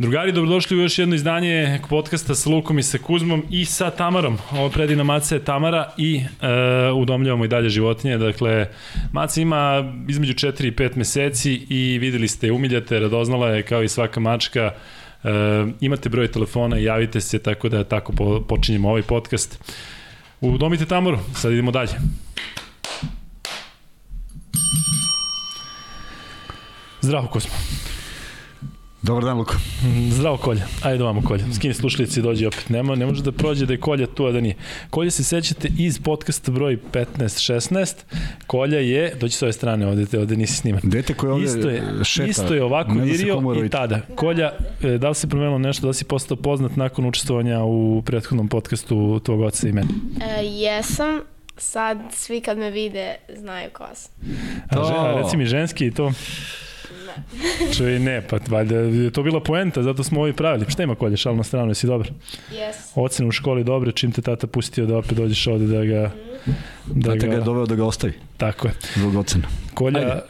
Drugari, dobrodošli u još jedno izdanje podcasta sa Lukom i sa Kuzmom i sa Tamarom. Ovo predivna maca je Tamara i e, udomljavamo i dalje životinje. Dakle, maca ima između 4 i 5 meseci i videli ste, umiljate, radoznala je kao i svaka mačka. E, imate broj telefona i javite se, tako da tako po, počinjemo ovaj podcast. Udomite Tamaru, sad idemo dalje. Zdravo, Kuzmo. Dobar dan, Luka. Zdravo Kolja. Ajde vamo Kolja. Skini slušalice i dođi opet. Nema, ne može da prođe da je Kolja tu, a da nije. Kolja se sećate iz podcasta broj 15-16. Kolja je, dođi s ove strane, ovde, ovde nisi sniman. Dete koje ovde isto je, šeta. Isto je ovako virio i tada. Kolja, e, da li se promenilo nešto, da li si postao poznat nakon učestvovanja u prethodnom podcastu tvog oca i mene? E, jesam, sad svi kad me vide znaju ko sam. A reci mi ženski i to? Ne. Čuj, ne, pa valjda je to bila poenta, zato smo ovi pravili. Šta ima kolje, šal na stranu, jesi dobar? Jes. Ocene u školi dobre, čim te tata pustio da opet dođeš ovde da ga... Da Tata ga je doveo da ga ostavi. Tako je. Zbog ocena. Kolja, e,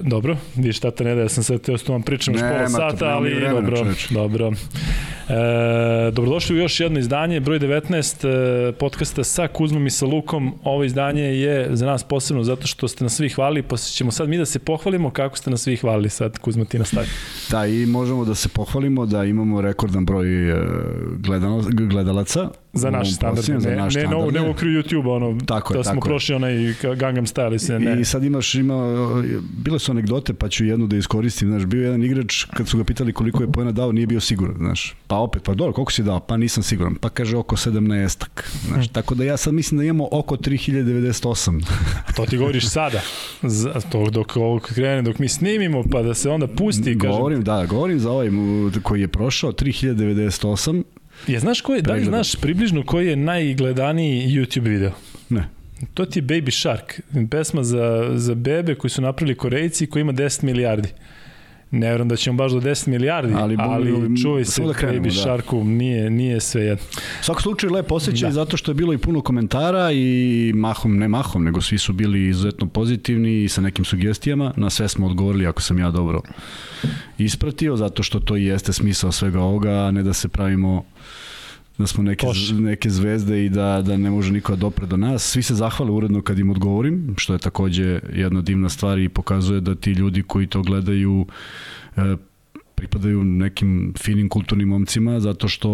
dobro, vidiš tata ne da ja sam sad teo s tom pričam još pola sata, ali vremena, dobro, čoveč. dobro. E, dobrodošli u još jedno izdanje, broj 19 e, podcasta sa Kuzmom i sa Lukom. Ovo izdanje je za nas posebno zato što ste nas svi hvalili, pa ćemo sad mi da se pohvalimo kako ste nas svi hvalili. Sad Kuzma ti nastavi. Da, i možemo da se pohvalimo da imamo rekordan broj e, gledalaca. Za naš standard, ne, za naš ne, standard. ne, ne, ne u okru YouTube, ono, tako je, da smo tako prošli onaj Gangnam Style se ne. I sad imaš, ima, bile su anegdote, pa ću jednu da iskoristim, znaš, bio jedan igrač, kad su ga pitali koliko je pojena dao, nije bio siguran, znaš, pa opet, pa dobro, koliko si dao, pa nisam siguran, pa kaže oko 17-ak, znaš, hmm. tako da ja sad mislim da imamo oko 3098. to ti govoriš sada, to dok ovo krene, dok mi snimimo, pa da se onda pusti, kažem. Govorim, da, govorim za ovaj koji je prošao, 3098, Je, znaš koji, da li znaš približno koji je najgledaniji YouTube video? Ne. To ti je Baby Shark, pesma za, za bebe koji su napravili Korejci koji ima 10 milijardi. Ne vjerujem da ćemo baš do 10 milijardi, ali, ali čuvaj se da krenemo, Baby da. Sharku, nije, nije sve jedno. U svakom slučaju lep osjećaj da. zato što je bilo i puno komentara i mahom, ne mahom, nego svi su bili izuzetno pozitivni i sa nekim sugestijama. Na sve smo odgovorili ako sam ja dobro ispratio, zato što to i jeste smisao svega ovoga, a ne da se pravimo da smo neke, Toš. neke zvezde i da, da ne može niko da dopre do nas. Svi se zahvale uredno kad im odgovorim, što je takođe jedna divna stvar i pokazuje da ti ljudi koji to gledaju e, pripadaju nekim finim kulturnim momcima zato što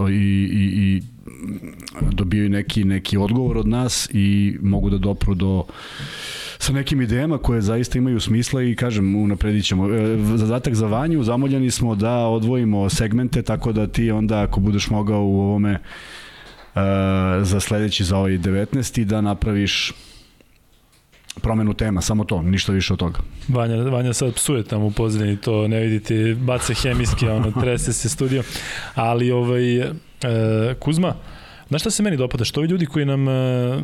uh, i, i, i dobijaju neki, neki odgovor od nas i mogu da dopru do sa nekim idejama koje zaista imaju smisla i kažem, unapredit ćemo. E, zadatak za Vanju, zamoljeni smo da odvojimo segmente, tako da ti onda ako budeš mogao u ovome e, za sledeći, za ovaj 19. da napraviš promenu tema, samo to, ništa više od toga. Vanja, Vanja sad psuje tamo u pozadini, to ne vidite, bace hemijski, ono, trese se studio, ali ovaj, e, Kuzma, Znaš šta se meni dopada? Što ovi ljudi koji nam e,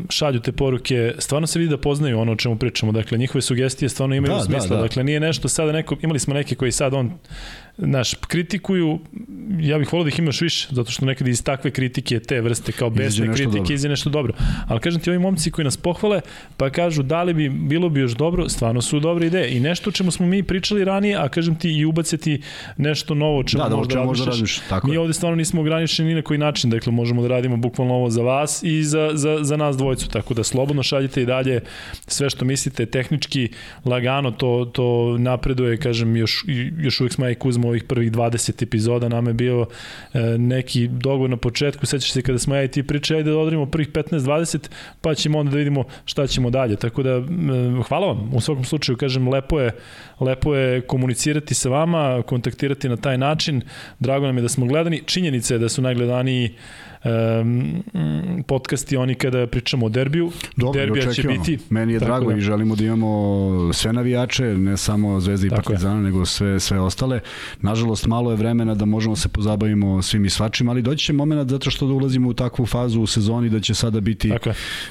šalju te poruke, stvarno se vidi da poznaju ono o čemu pričamo. Dakle, njihove sugestije stvarno imaju da, da smisla. Da, da. Dakle, nije nešto sada neko, imali smo neke koji sad on naš, kritikuju, ja bih volio da ih imaš više, zato što nekad iz takve kritike, te vrste kao besne kritike, izađe nešto dobro. Ali kažem ti, ovi momci koji nas pohvale, pa kažu da li bi bilo bi još dobro, stvarno su dobre ideje. I nešto o čemu smo mi pričali ranije, a kažem ti i ubaciti nešto novo o čemu da, da, možda, možda radiš. Tako mi ovde stvarno nismo ograničeni ni na koji način, dakle možemo da radimo bukvalno ovo za vas i za, za, za nas dvojicu, tako da slobodno šaljite i dalje sve što mislite tehnički, lagano to, to napreduje, kažem, još, još uvek smo i Kuzma smo ovih prvih 20 epizoda, nam je bio e, neki dogovor na početku, sećaš se kada smo ja i ti pričali da odradimo prvih 15-20, pa ćemo onda da vidimo šta ćemo dalje. Tako da, e, hvala vam. U svakom slučaju, kažem, lepo je, lepo je komunicirati sa vama, kontaktirati na taj način. Drago nam je da smo gledani. Činjenica je da su najgledaniji um, podcasti oni kada pričamo o derbiju. Dobro, Derbija će biti. Meni je drago da. i želimo da imamo sve navijače, ne samo Zvezda i Tako Partizana, je. nego sve, sve ostale. Nažalost, malo je vremena da možemo se pozabavimo svim i svačim, ali doći će moment zato što da ulazimo u takvu fazu u sezoni da će sada biti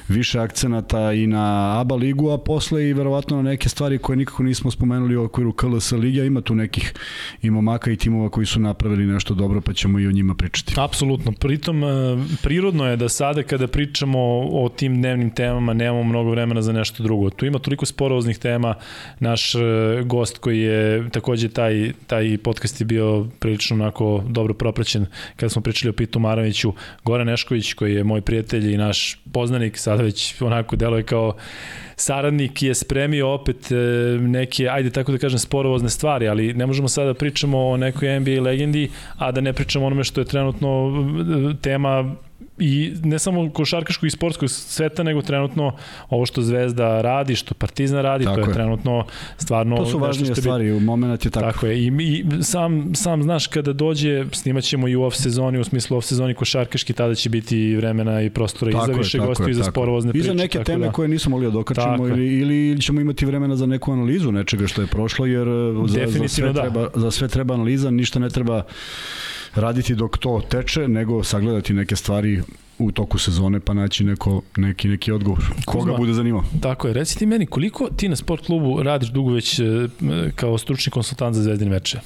više akcenata i na ABA ligu, a posle i verovatno na neke stvari koje nikako nismo spomenuli u okviru KLS Liga. Ima tu nekih i momaka i timova koji su napravili nešto dobro, pa ćemo i o njima pričati. Apsolutno. Pritom, prirodno je da sada kada pričamo o tim dnevnim temama nemamo mnogo vremena za nešto drugo. Tu ima toliko sporovoznih tema. Naš e, gost koji je takođe taj, taj podcast je bio prilično onako dobro propraćen kada smo pričali o Pitu Maraviću. Goran Nešković koji je moj prijatelj i naš poznanik, sada već onako deluje kao saradnik je spremio opet e, neke, ajde tako da kažem, sporovozne stvari, ali ne možemo sada da pričamo o nekoj NBA legendi, a da ne pričamo onome što je trenutno e, tema i ne samo košarkaškog i sportskog sveta, nego trenutno ovo što Zvezda radi, što Partizan radi, tako to je, je trenutno stvarno... To su važnije stvari, u moment je tako. Tako je, i, i sam, sam znaš kada dođe, snimat ćemo i u off sezoni, u smislu off sezoni košarkaški, tada će biti vremena i prostora tako i za više gostiju i za sporovozne priče. I za neke teme da. koje nismo mogli da dokačemo ili, ili ćemo imati vremena za neku analizu nečega što je prošlo, jer za, za, sve, da. treba, za sve treba analiza, ništa ne treba raditi dok to teče, nego sagledati neke stvari u toku sezone pa naći neko, neki, neki odgovor. Koga Kuzma, bude zanimao. Tako je. Reci ti meni, koliko ti na sport klubu radiš dugo već e, kao stručni konsultant za zvezdine meče?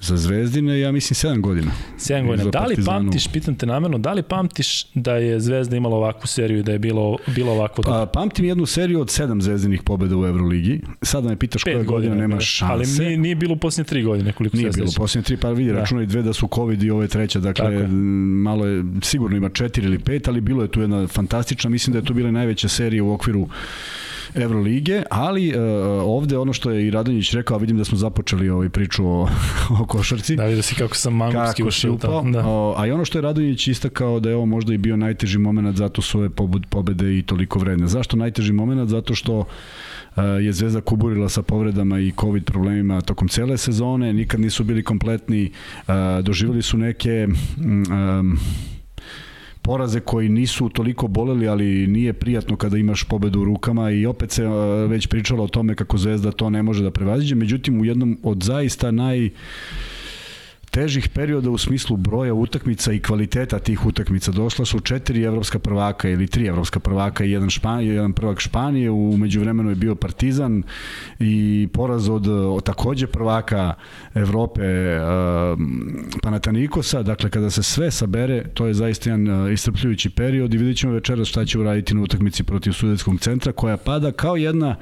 Za Zvezdine, ja mislim 7 godina. 7 godina. Da li pamtiš, pitam te namerno, da li pamtiš da je Zvezda imala ovakvu seriju i da je bilo, bilo ovako? Pa, pamtim jednu seriju od 7 zvezdinih pobeda u Euroligi. Sada me pitaš koje godine nema šanse. Ali nije, nije bilo u posljednje 3 godine, koliko nije se Nije bilo u posljednje 3, pa vidi, da. računaj dve da su COVID i ove treća, dakle, je. malo je, sigurno ima 4 ili 5, ali bilo je tu jedna fantastična, mislim da je to bila najveća serija u okviru Evrolige, ali uh, ovde ono što je i Radonjić rekao, vidim da smo započeli ovaj priču o, o košarci. Da, vidio si kako sam mangupski ušao tamo. Da. A i ono što je Radonjić istakao da je ovo možda i bio najteži moment, zato su ove pobede i toliko vredne. Zašto najteži moment? Zato što je Zvezda kuburila sa povredama i COVID problemima tokom cele sezone, nikad nisu bili kompletni, doživjeli su neke um, poraze koji nisu toliko boleli, ali nije prijatno kada imaš pobedu u rukama i opet se već pričalo o tome kako Zvezda to ne može da prevaziđe. Međutim, u jednom od zaista naj težih perioda u smislu broja utakmica i kvaliteta tih utakmica. Došla su četiri evropska prvaka ili tri evropska prvaka i jedan, Španije, jedan prvak Španije, u međuvremenu je bio Partizan i poraz od, od takođe prvaka Evrope uh, Panatanikosa. Dakle, kada se sve sabere, to je zaista jedan uh, istrpljujući period i vidjet ćemo večeras šta će uraditi na utakmici protiv Sudetskog centra koja pada kao jedna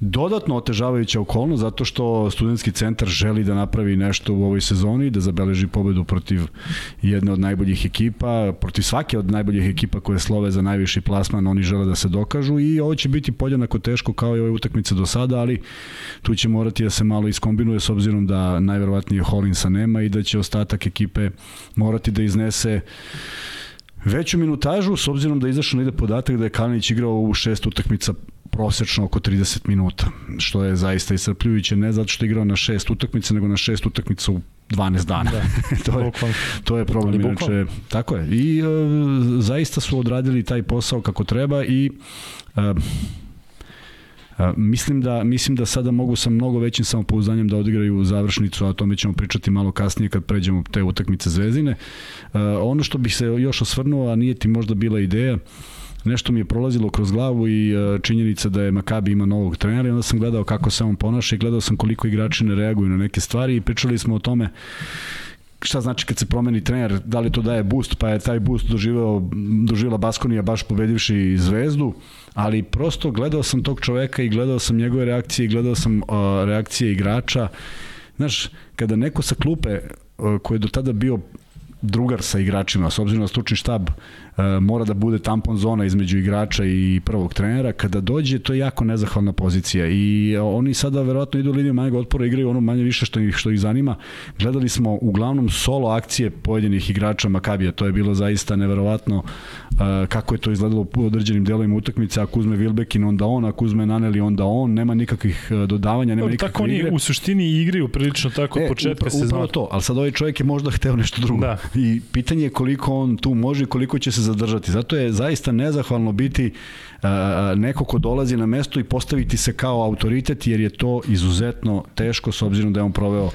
dodatno otežavajuća okolnost zato što studentski centar želi da napravi nešto u ovoj sezoni, da zabeleži pobedu protiv jedne od najboljih ekipa, protiv svake od najboljih ekipa koje slove za najviši plasman, oni žele da se dokažu i ovo će biti podjednako teško kao i ove utakmice do sada, ali tu će morati da se malo iskombinuje s obzirom da najverovatnije Holinsa nema i da će ostatak ekipe morati da iznese veću minutažu, s obzirom da izašao ide podatak da je Kalinić igrao u šest utakmica prosečno oko 30 minuta, što je zaista iscrpljujuće, ne zato što je igrao na šest utakmica, nego na šest utakmica u 12 dana. Da, to, je, to je problem. Inače, tako je. I uh, zaista su odradili taj posao kako treba i uh, Uh, mislim da mislim da sada mogu sa mnogo većim samopouzdanjem da odigraju završnicu, a o tome ćemo pričati malo kasnije kad pređemo te utakmice Zvezdine. Uh, ono što bih se još osvrnuo, a nije ti možda bila ideja, uh, nešto mi je prolazilo kroz glavu i uh, činjenica da je Makabi ima novog trenera i onda sam gledao kako se on ponaša i gledao sam koliko igrači ne reaguju na neke stvari i pričali smo o tome šta znači kad se promeni trener, da li to daje boost, pa je taj boost doživeo, doživela Baskonija baš pobedivši Zvezdu, ali prosto gledao sam tog čoveka i gledao sam njegove reakcije i gledao sam uh, reakcije igrača. Znaš, kada neko sa klupe uh, koji je do tada bio drugar sa igračima, s obzirom na stručni štab E, mora da bude tampon zona između igrača i prvog trenera. Kada dođe, to je jako nezahvalna pozicija i oni sada verovatno idu liniju manjeg otpora, igraju ono manje više što ih, što ih zanima. Gledali smo uglavnom solo akcije pojedinih igrača Makabija, to je bilo zaista neverovatno uh, kako je to izgledalo u određenim delovima utakmice, ako uzme Vilbekin onda on, ako uzme Naneli onda on, nema nikakvih e, dodavanja, nema nikakve Tako oni u suštini igraju prilično tako e, početka sezona. Upravo to, ali sad ovaj čovjek je možda hteo nešto drugo. Da. I pitanje je koliko on tu može i koliko će se zadržati. Zato je zaista nezahvalno biti neko ko dolazi na mesto i postaviti se kao autoritet jer je to izuzetno teško s obzirom da je on proveo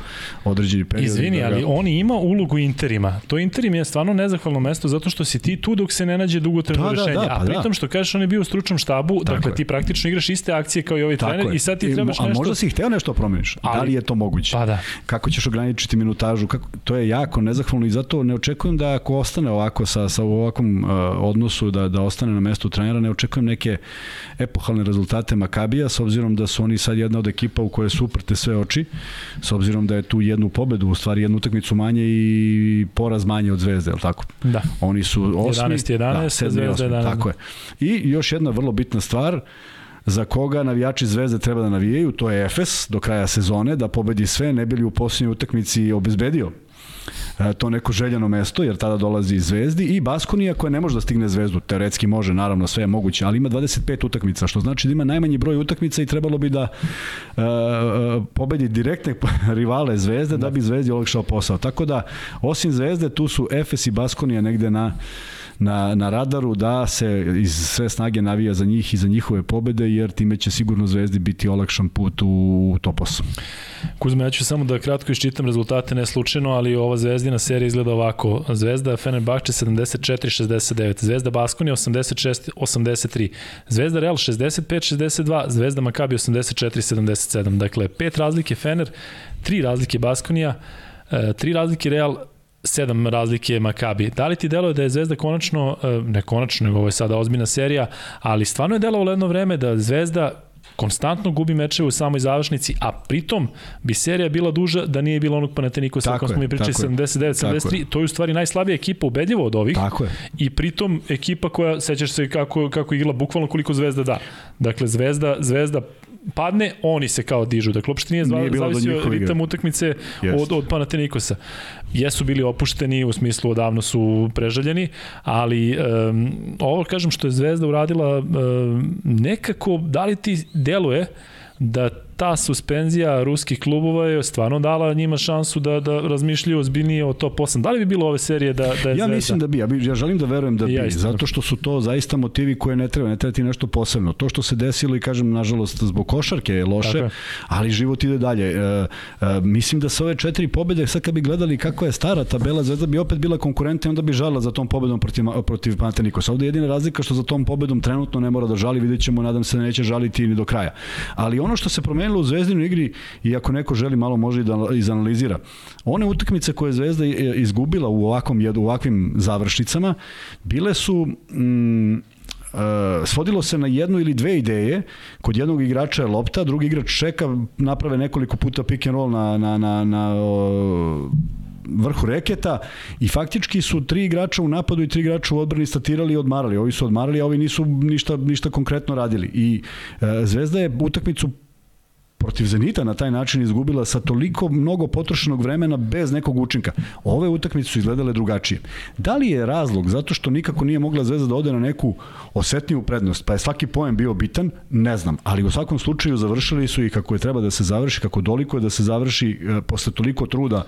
određeni period. Izvini, da ga... ali on ima ulogu Interima. To Interim je stvarno nezahvalno mesto zato što si ti tu dok se ne nađe dugotrajno Da, da, rešenje. da, pa a pritom da. što kažeš on je bio u stručnom štabu, Tako dakle je. ti praktično igraš iste akcije kao i ovaj trener je. i sad ti trebaš a nešto... možda si hteo nešto promeniš. da Ali- li je to moguće? Pa da. Kako ćeš ograničiti minutažu? Kako, to je jako nezahvalno i zato ne očekujem da ako ostane ovako sa, sa ovakvom uh, odnosu da, da ostane na mestu trenera, ne očekujem neke epohalne rezultate Makabija s obzirom da su oni sad jedna od ekipa u kojoj su uprte sve oči s obzirom da je tu jednu pobedu, u stvari jednu utakmicu manje i poraz manje od Zvezde, je li tako? Da. Oni su osmi, 11, 11, da, sedmi, Zvezda osmi, 11. tako je. I još jedna vrlo bitna stvar, za koga navijači Zvezde treba da navijaju, to je Efes do kraja sezone, da pobedi sve, ne bili u posljednjoj utakmici obezbedio to neko željeno mesto, jer tada dolazi Zvezdi i Baskonija koja ne može da stigne Zvezdu, teoretski može, naravno sve je moguće, ali ima 25 utakmica, što znači da ima najmanji broj utakmica i trebalo bi da e, e, pobedi direktne rivale Zvezde da bi Zvezdi olakšao posao. Tako da, osim Zvezde, tu su Efes i Baskonija negde na na, na radaru da se iz sve snage navija za njih i za njihove pobede, jer time će sigurno Zvezdi biti olakšan put u top 8. Kuzma, ja ću samo da kratko iščitam rezultate, ne slučajno, ali ova zvezdina serija izgleda ovako. Zvezda Fenerbahče 74-69, Zvezda Baskonija 86-83, Zvezda Real 65-62, Zvezda Makabi 84-77. Dakle, pet razlike Fener, tri razlike Baskonija, e, tri razlike Real, sedam razlike Makabi. Da li ti deluje da je Zvezda konačno, e, ne konačno, nego ovo je sada ozbiljna serija, ali stvarno je delovalo jedno vreme da Zvezda konstantno gubi mečeve u samoj završnici, a pritom bi serija bila duža da nije bilo onog Panatenikosa Tako kom smo mi pričali tako je. 79-73, to je u stvari najslabija ekipa ubedljivo od ovih Tako je. i pritom ekipa koja, sećaš se kako, kako je igrala bukvalno koliko Zvezda da. Dakle, Zvezda, Zvezda padne, oni se kao dižu. Dakle, uopšte nije, Nije zavisio igre. ritam utakmice Jest. od, od Panatenikosa. Jesu bili opušteni, u smislu odavno su prežaljeni, ali um, ovo kažem što je Zvezda uradila um, nekako, da li ti deluje da ta suspenzija ruskih klubova je stvarno dala njima šansu da, da razmišljaju ozbiljnije o top 8. Da li bi bilo ove serije da, da je Ja Zvezda? mislim da bi, ja, bi, ja želim da verujem da bi, Ja zato što su to zaista motivi koje ne treba, ne treba ti nešto posebno. To što se desilo i kažem, nažalost, zbog košarke je Tako loše, je. ali život ide dalje. E, e, mislim da sa ove četiri pobede, sad kad bi gledali kako je stara tabela, Zvezda bi opet bila konkurentna i onda bi žalila za tom pobedom protiv, protiv Panathinaikosa. Ovde je jedina razlika što za tom pobedom trenutno ne mora da žali, vidjet ćemo, nadam se da neće žaliti ni do kraja. Ali ono što se promenilo u Zvezdinoj igri, i ako neko želi malo može i da izanalizira, one utakmice koje je Zvezda izgubila u ovakvom u ovakvim završnicama, bile su mm, e, svodilo se na jednu ili dve ideje, kod jednog igrača je lopta, drugi igrač čeka, naprave nekoliko puta pick and roll na, na, na, na o, vrhu reketa i faktički su tri igrača u napadu i tri igrača u odbrani statirali i odmarali. Ovi su odmarali, a ovi nisu ništa, ništa konkretno radili. I e, Zvezda je utakmicu protiv Zenita na taj način izgubila sa toliko mnogo potrošenog vremena bez nekog učinka. Ove utakmice su izgledale drugačije. Da li je razlog zato što nikako nije mogla Zvezda da ode na neku osetniju prednost, pa je svaki poen bio bitan, ne znam, ali u svakom slučaju završili su i kako je treba da se završi, kako doliko je da se završi e, posle toliko truda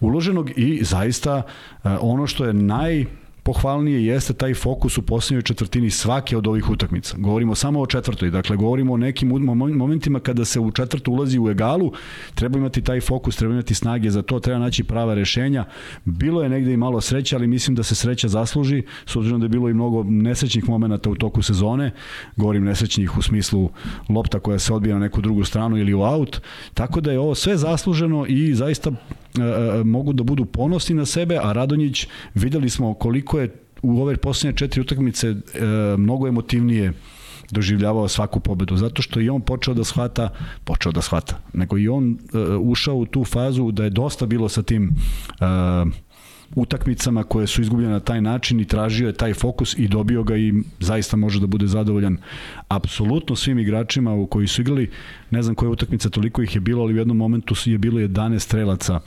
uloženog i zaista e, ono što je naj pohvalnije jeste taj fokus u poslednjoj četvrtini svake od ovih utakmica. Govorimo samo o četvrtoj, dakle govorimo o nekim mom- momentima kada se u četvrtu ulazi u egalu, treba imati taj fokus, treba imati snage za to, treba naći prava rešenja. Bilo je negde i malo sreće, ali mislim da se sreća zasluži, s obzirom da je bilo i mnogo nesrećnih momenata u toku sezone, govorim nesrećnih u smislu lopta koja se odbija na neku drugu stranu ili u aut, tako da je ovo sve zasluženo i zaista mogu da budu ponosni na sebe, a Radonjić videli smo koliko je u ove poslednje četiri utakmice e, mnogo emotivnije doživljavao svaku pobedu, zato što i on počeo da shvata, počeo da shvata, nego i on e, ušao u tu fazu da je dosta bilo sa tim e, utakmicama koje su izgubljene na taj način i tražio je taj fokus i dobio ga i zaista može da bude zadovoljan apsolutno svim igračima u koji su igrali ne znam koja utakmica toliko ih je bilo ali u jednom momentu je bilo 11 strelaca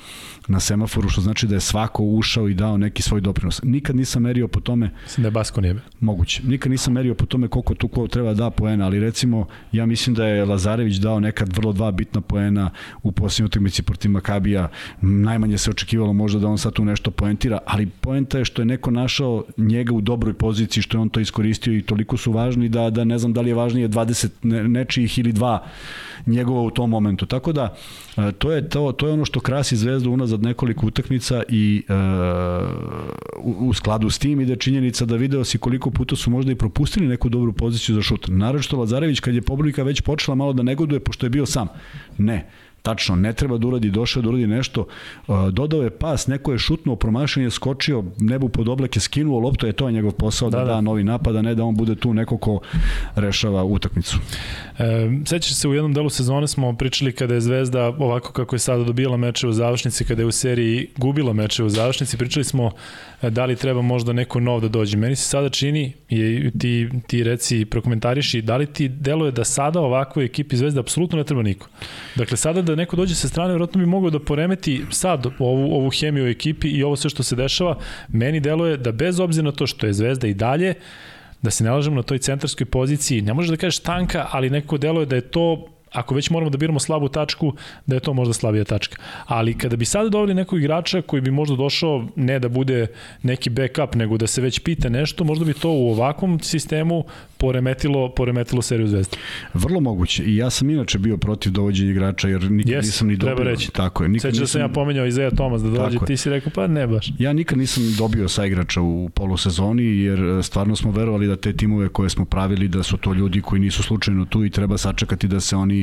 na semaforu što znači da je svako ušao i dao neki svoj doprinos nikad nisam merio po tome Mislim da je Basko nije. moguće. Nikad nisam merio po tome koliko tu ko treba da poena, ali recimo ja mislim da je Lazarević dao nekad vrlo dva bitna poena u posljednjoj utakmici protiv Makabija. Najmanje se očekivalo možda da on sad tu nešto poenira komentira, ali poenta je što je neko našao njega u dobroj poziciji, što je on to iskoristio i toliko su važni da, da ne znam da li je važnije 20 ne, nečijih ili dva njegova u tom momentu. Tako da, e, to je, to, to je ono što krasi Zvezdu unazad nekoliko utakmica i uh, u, u skladu s tim ide činjenica da video si koliko puta su možda i propustili neku dobru poziciju za šut. Naravno što Lazarević kad je publika već počela malo da negoduje pošto je bio sam. Ne, Tačno, ne treba da uradi, došao da uradi nešto. Dodao je pas, neko je šutnuo, promašen je, skočio, nebu pod oblake, skinuo loptu, je to je njegov posao da, da, da da novi napad, a ne da on bude tu neko ko rešava utakmicu. E, sećaš se u jednom delu sezone smo pričali kada je Zvezda ovako kako je sada dobila meče u završnici, kada je u seriji gubila meče u završnici, pričali smo e, da li treba možda neko nov da dođe. Meni se sada čini, i ti, ti reci prokomentariši, da li ti deluje da sada ovakvoj ekipi Zvezda apsolutno ne treba niko. Dakle, sada da neko dođe sa strane, vjerojatno bi mogao da poremeti sad ovu, ovu hemiju u ekipi i ovo sve što se dešava. Meni deluje da bez obzira na to što je Zvezda i dalje, da se ne lažemo na toj centarskoj poziciji, ne možeš da kažeš tanka, ali neko deluje da je to ako već moramo da biramo slabu tačku, da je to možda slabija tačka. Ali kada bi sada doveli nekog igrača koji bi možda došao ne da bude neki backup, nego da se već pita nešto, možda bi to u ovakvom sistemu poremetilo, poremetilo seriju Zvezda. Vrlo moguće. I ja sam inače bio protiv dovođenja igrača, jer nikad yes, nisam ni dobio. Treba reći. Tako je. Nikad Sećam da sam ja pomenjao Izaja Tomas da dođe, ti si rekao pa ne baš. Ja nikad nisam dobio sa igrača u polusezoni, jer e, stvarno smo verovali da te timove koje smo pravili, da su to ljudi koji nisu slučajno tu i treba sačekati da se oni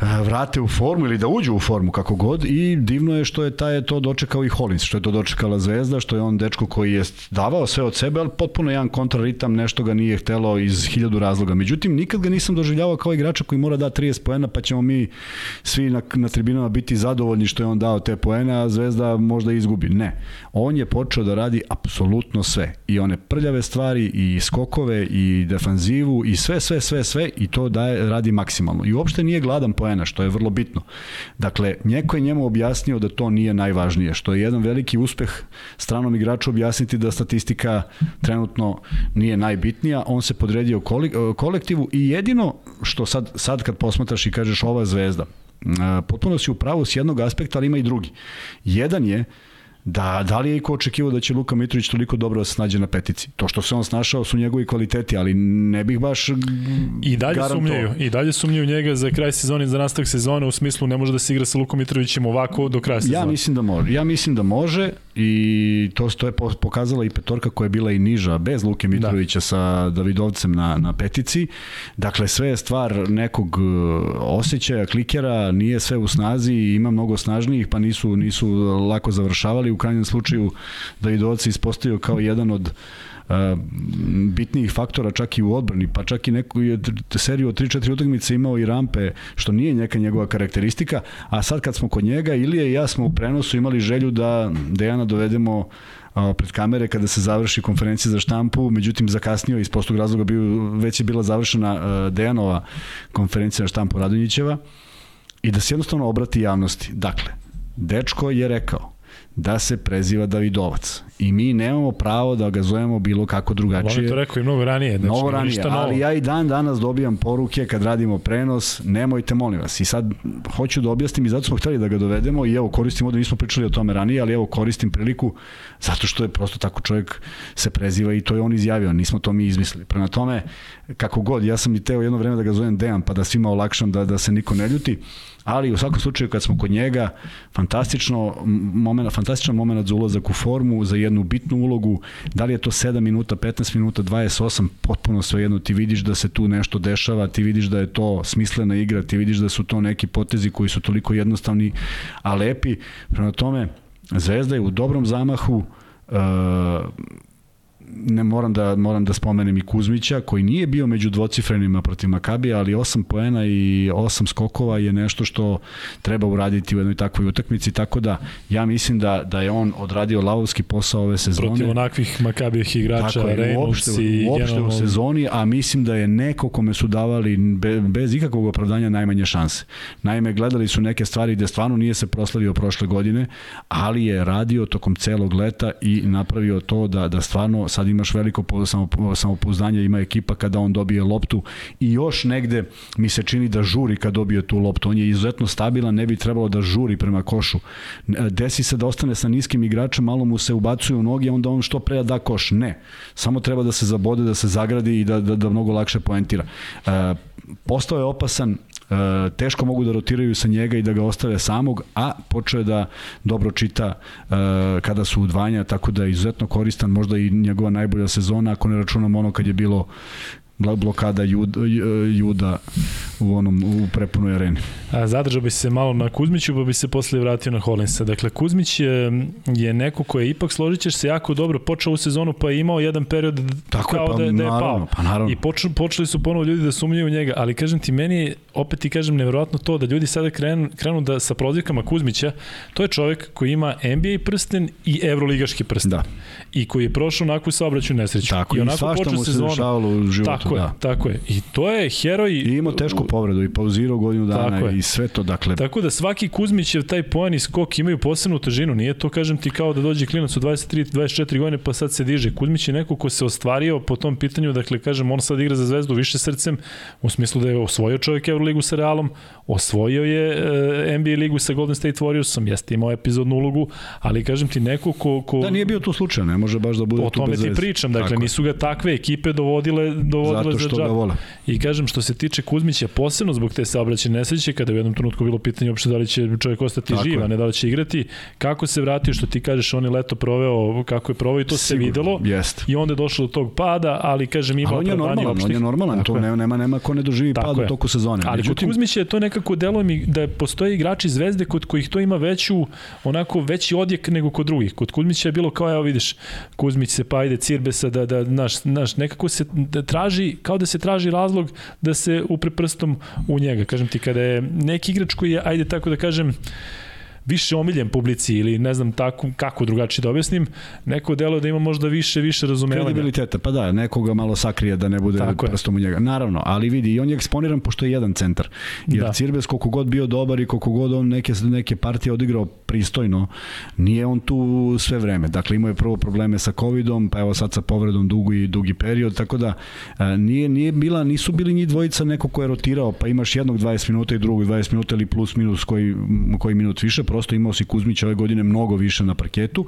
vrate u formu ili da uđu u formu kako god i divno je što je taj to dočekao i Holins, što je to dočekala Zvezda, što je on dečko koji je davao sve od sebe, ali potpuno jedan kontraritam, nešto ga nije htelo iz hiljadu razloga. Međutim, nikad ga nisam doživljavao kao igrača koji mora da 30 poena, pa ćemo mi svi na, na tribinama biti zadovoljni što je on dao te poene, a Zvezda možda izgubi. Ne. On je počeo da radi apsolutno sve. I one prljave stvari, i skokove, i defanzivu, i sve, sve, sve, sve, i to daje, radi maksimalno. I uopšte nije gladan poena, što je vrlo bitno. Dakle, njeko je njemu objasnio da to nije najvažnije, što je jedan veliki uspeh stranom igraču objasniti da statistika trenutno nije najbitnija, on se podredio kolektivu i jedino što sad, sad kad posmatraš i kažeš ova zvezda, potpuno si u pravu s jednog aspekta, ali ima i drugi. Jedan je da, da li je iko očekivao da će Luka Mitrović toliko dobro da se nađe na petici? To što se on snašao su njegovi kvaliteti, ali ne bih baš I dalje sumnjaju, i dalje sumnjaju njega za kraj sezone, za nastavak sezone, u smislu ne može da se igra sa Lukom Mitrovićem ovako do kraja sezone. Ja mislim da može. Ja mislim da može i to, to je pokazala i petorka koja je bila i niža, bez Luke da. Mitrovića da. sa Davidovcem na, na petici. Dakle, sve je stvar nekog e, osjećaja, klikera, nije sve u snazi, ima mnogo snažnijih, pa nisu, nisu lako završavali u krajnjem slučaju Davidovac ispostavio kao jedan od uh, bitnijih faktora čak i u odbrani, pa čak i neku seriju od 3-4 utakmice imao i rampe, što nije neka njegova karakteristika, a sad kad smo kod njega, Ilija i ja smo u prenosu imali želju da Dejana dovedemo pred kamere kada se završi konferencija za štampu, međutim zakasnio iz prostog razloga bio, već je bila završena Dejanova konferencija za štampu Radonjićeva i da se jednostavno obrati javnosti. Dakle, dečko je rekao da se preziva Davidovac. I mi nemamo pravo da ga zovemo bilo kako drugačije. On to rekao i mnogo ranije. Znači, mnogo ranije, ali ja i dan danas dobijam poruke kad radimo prenos, nemojte molim vas. I sad hoću da objasnim i zato smo hteli da ga dovedemo i evo koristim, ovde nismo pričali o tome ranije, ali evo koristim priliku zato što je prosto tako čovjek se preziva i to je on izjavio, nismo to mi izmislili. Prema tome, kako god, ja sam i teo jedno vreme da ga zovem Dejan pa da svima olakšam da, da se niko ne ljuti ali u svakom slučaju kad smo kod njega fantastično moment, fantastičan moment za ulazak u formu, za jednu bitnu ulogu, da li je to 7 minuta, 15 minuta, 28, potpuno svejedno, ti vidiš da se tu nešto dešava, ti vidiš da je to smislena igra, ti vidiš da su to neki potezi koji su toliko jednostavni, a lepi, prema tome Zvezda je u dobrom zamahu, uh, ne moram da moram da spomenem i Kuzmića koji nije bio među dvocifrenima protiv Makabija, ali 8 poena i 8 skokova je nešto što treba uraditi u jednoj takvoj utakmici, tako da ja mislim da da je on odradio lavovski posao ove sezone. Protiv onakvih Makabijih igrača, tako je, uopšte, i uopšte u sezoni, a mislim da je neko kome su davali be, bez ikakvog opravdanja najmanje šanse. Naime, gledali su neke stvari gde stvarno nije se proslavio prošle godine, ali je radio tokom celog leta i napravio to da, da stvarno sad sad imaš veliko samopouzdanje, ima ekipa kada on dobije loptu i još negde mi se čini da žuri kad dobije tu loptu. On je izuzetno stabilan, ne bi trebalo da žuri prema košu. Desi se da ostane sa niskim igračem, malo mu se ubacuje u noge, onda on što pre da koš. Ne. Samo treba da se zabode, da se zagradi i da, da, da mnogo lakše poentira. E, postao je opasan, e, teško mogu da rotiraju sa njega i da ga ostave samog, a počeo je da dobro čita e, kada su udvanja, tako da je izuzetno koristan, možda i njegova najbolja sezona, ako ne računamo ono kad je bilo blokada Juda, Juda u onom u prepunoj areni. A, zadržao bi se malo na Kuzmiću, pa bi se posle vratio na Holinsa. Dakle, Kuzmić je, je neko ko je ipak, složit ćeš se, jako dobro počeo u sezonu, pa je imao jedan period Tako kao je, pa, da, da je naravno, pao. Pa naravno. I poču, počeli su ponovo ljudi da sumnjaju u njega, ali kažem ti, meni opet ti kažem nevjerojatno to da ljudi sada krenu, krenu da sa prozivkama Kuzmića, to je čovek koji ima NBA prsten i evroligaški prsten. Da. I koji je prošao onakvu saobraću nesreću. Tako, i, onako i svašta mu se dešavalo u životu. Tako da. je, tako je. I to je heroj... I imao tešku povredu i pauzirao godinu dana tako i sve to, dakle... Tako da svaki Kuzmićev taj poen i skok imaju posebnu težinu. Nije to, kažem ti, kao da dođe klinac u 23-24 godine pa sad se diže. Kuzmić je neko ko se ostvario po tom pitanju, dakle, kažem, on sad igra za zvezdu više srcem, u smislu da je osvojio čovjek Euroligu sa Realom, osvojio je e, NBA ligu sa Golden State Warriorsom, jeste imao epizodnu ulogu, ali kažem ti neko ko... ko... Da, nije bio tu slučaj, ne može baš da bude o tu bez O tome ti pričam, dakle, Tako nisu ga takve ekipe dovodile, dovodile Zato što ga vole. I kažem, što se tiče Kuzmića, posebno zbog te saobraćene nesreće, kada u jednom trenutku bilo pitanje uopšte da li će čovjek ostati Tako živ, a ne da li će igrati, kako se vratio, što ti kažeš, on je leto proveo, kako je proveo i to Sigurno, se videlo. Jest. I onda je došlo do tog pada, ali kažem, ima on je normalan, opštih. on je normalan, Tako to nema, nema, nema ko ne doživi Tako pad u toku sezone. Ali Međutim, kod Kuzmića je to nekako delo mi da postoje igrači zvezde kod kojih to ima veću, onako veći odjek nego kod drugih. Kod Kuzmića je bilo kao, evo vidiš, Kuzmić se pa ide Cirbesa da, da, naš, naš, nekako se da traži, kao da se traži razlog da se upre prstom u njega. Kažem ti, kada je neki igrač koji je, ajde tako da kažem, više omiljen publici ili ne znam tako kako drugačije da objasnim, neko delo da ima možda više više razumevanja. Kredibiliteta, pa da, nekoga malo sakrije da ne bude tako prstom u njega. Naravno, ali vidi, i on je eksponiran pošto je jedan centar. Jer da. Cirbes koliko god bio dobar i koliko god on neke, neke partije odigrao pristojno, nije on tu sve vreme. Dakle, imao je prvo probleme sa covidom, pa evo sad sa povredom dugi, dugi period, tako da nije, nije bila, nisu bili njih dvojica neko ko je rotirao, pa imaš jednog 20 minuta i drugog 20 minuta ili plus minus koji, koji minut više, prosto imao si Kuzmić ove godine mnogo više na parketu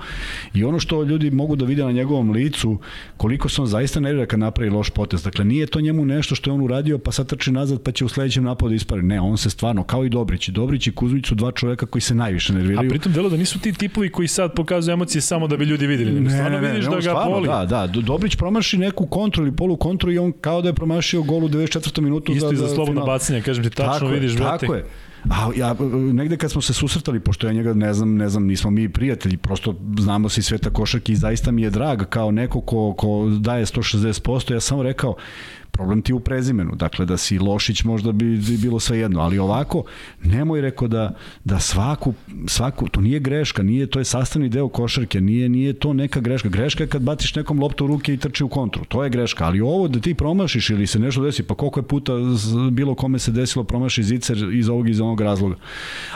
i ono što ljudi mogu da vide na njegovom licu, koliko se on zaista nervira kad napravi loš potez. Dakle, nije to njemu nešto što je on uradio pa sad trči nazad pa će u sledećem napadu ispari. Ne, on se stvarno, kao i Dobrić. Dobrić i Kuzmić su dva čoveka koji se najviše nerviraju. A pritom delo da nisu ti tipovi koji sad pokazuju emocije samo da bi ljudi videli. Ne, stvarno ne, vidiš ne, da ga stvarno, boli. Da, da. Dobrić promaši neku kontru ili polu kontru i on kao da je promašio gol u 94. minutu. Isto da, za slobodno bacanje, kažem ti, tačno tako vidiš, brate. Tako je. A ja, negde kad smo se susretali, pošto ja njega ne znam, ne znam, nismo mi prijatelji, prosto znamo se i sveta košarki i zaista mi je drag kao neko ko, ko daje 160%, ja samo rekao, problem ti u prezimenu. Dakle, da si Lošić možda bi, bi bilo sve jedno, ali ovako, nemoj rekao da, da svaku, svaku, to nije greška, nije, to je sastavni deo košarke, nije, nije to neka greška. Greška je kad baciš nekom loptu u ruke i trči u kontru, to je greška, ali ovo da ti promašiš ili se nešto desi, pa koliko je puta bilo kome se desilo promaši zicer iz ovog iz onog razloga.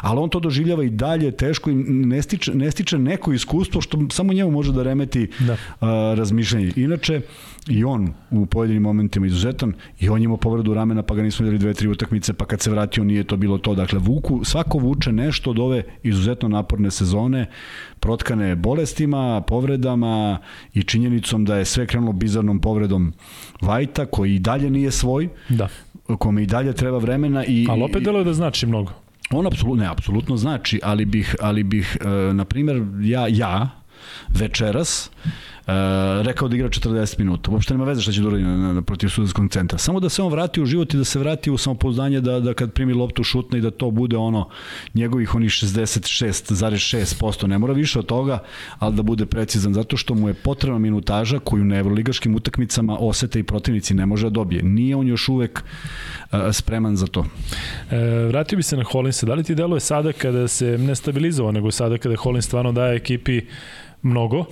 Ali on to doživljava i dalje teško i ne stiče, ne stiče neko iskustvo što samo njemu može da remeti da. A, razmišljanje. Inače, i on u pojedinim momentima izuzetan i on imao povredu ramena pa ga nismo videli dve, tri utakmice pa kad se vratio nije to bilo to. Dakle, vuku, svako vuče nešto od ove izuzetno naporne sezone protkane bolestima, povredama i činjenicom da je sve krenulo bizarnom povredom Vajta koji i dalje nije svoj. Da kome i dalje treba vremena i Ali opet deluje da znači mnogo. On apsolutno ne, apsolutno znači, ali bih ali bih e, na primer ja ja večeras rekao da igra 40 minuta. Uopšte nema veze šta će da uradi na, na, na protiv sudijskog centra. Samo da se on vrati u život i da se vrati u samopouzdanje da, da kad primi loptu šutne i da to bude ono njegovih onih 66,6%. Ne mora više od toga, ali da bude precizan zato što mu je potrebna minutaža koju na evroligaškim utakmicama osete i protivnici ne može da dobije. Nije on još uvek uh, spreman za to. E, vratio bi se na Hollinsa. Da li ti deluje sada kada se ne stabilizovao, nego sada kada Hollins stvarno daje ekipi mnogo?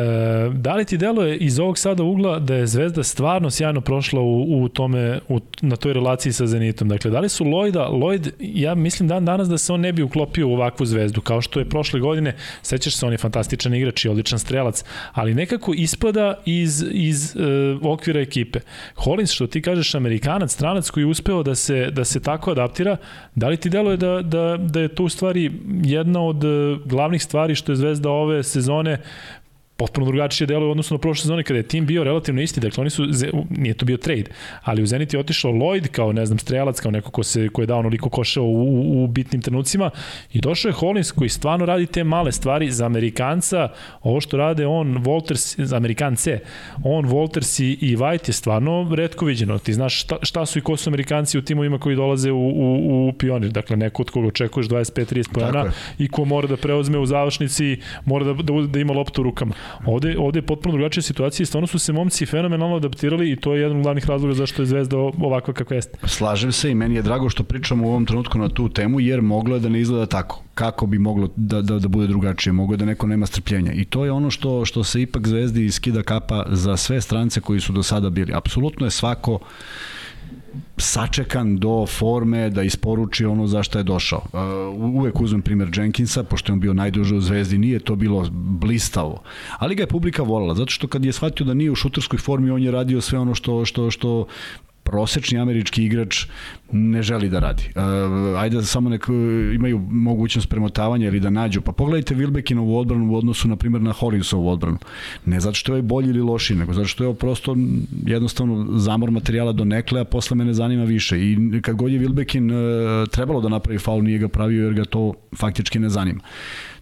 E, da li ti deluje iz ovog sada ugla da je Zvezda stvarno sjajno prošla u, u tome, u, na toj relaciji sa Zenitom? Dakle, da li su Lojda, Lloyd, ja mislim dan danas da se on ne bi uklopio u ovakvu Zvezdu, kao što je prošle godine, sećaš se, on je fantastičan igrač i odličan strelac, ali nekako ispada iz, iz uh, okvira ekipe. Hollins, što ti kažeš, Amerikanac, stranac koji je uspeo da se, da se tako adaptira, da li ti deluje da, da, da je to u stvari jedna od e, glavnih stvari što je Zvezda ove sezone potpuno drugačije delo u odnosu na prošle sezone kada je tim bio relativno isti, dakle oni su nije to bio trade, ali u Zenit je otišao Lloyd kao ne znam strelac, kao neko ko se ko je dao onoliko košao u, u, u bitnim trenucima i došao je Hollins koji stvarno radi te male stvari za Amerikanca, ovo što rade on Walters za Amerikance, on Walters i, i White je stvarno redko viđeno. Ti znaš šta, šta su i ko su Amerikanci u timovima koji dolaze u, u, u pionir, dakle neko od koga očekuješ 25-30 pojena i ko mora da preuzme u završnici, mora da, da, da ima loptu u rukama. Ovde, ovde je potpuno drugačija situacija i stvarno su se momci fenomenalno adaptirali i to je jedan od glavnih razloga zašto je Zvezda ovakva kakva jeste. Slažem se i meni je drago što pričamo u ovom trenutku na tu temu jer moglo je da ne izgleda tako. Kako bi moglo da, da, da bude drugačije? Moglo da neko nema strpljenja. I to je ono što, što se ipak Zvezdi skida kapa za sve strance koji su do sada bili. Apsolutno je svako sačekan do forme da isporuči ono za šta je došao. Uh, uvek uzmem primer Jenkinsa, pošto je on bio najduže u Zvezdi, nije to bilo blistavo, ali ga je publika volala, zato što kad je shvatio da nije u šuterskoj formi, on je radio sve ono što, što, što prosečni američki igrač ne želi da radi. Uh, ajde da samo nek imaju mogućnost premotavanja ili da nađu. Pa pogledajte Wilbekinovu odbranu u odnosu, na primjer, na Hollinsovu odbranu. Ne zato što je bolji ili loši, nego zato što je prosto jednostavno zamor materijala do nekle, a posle mene zanima više. I kad god je Wilbekin uh, trebalo da napravi faul, nije ga pravio jer ga to faktički ne zanima.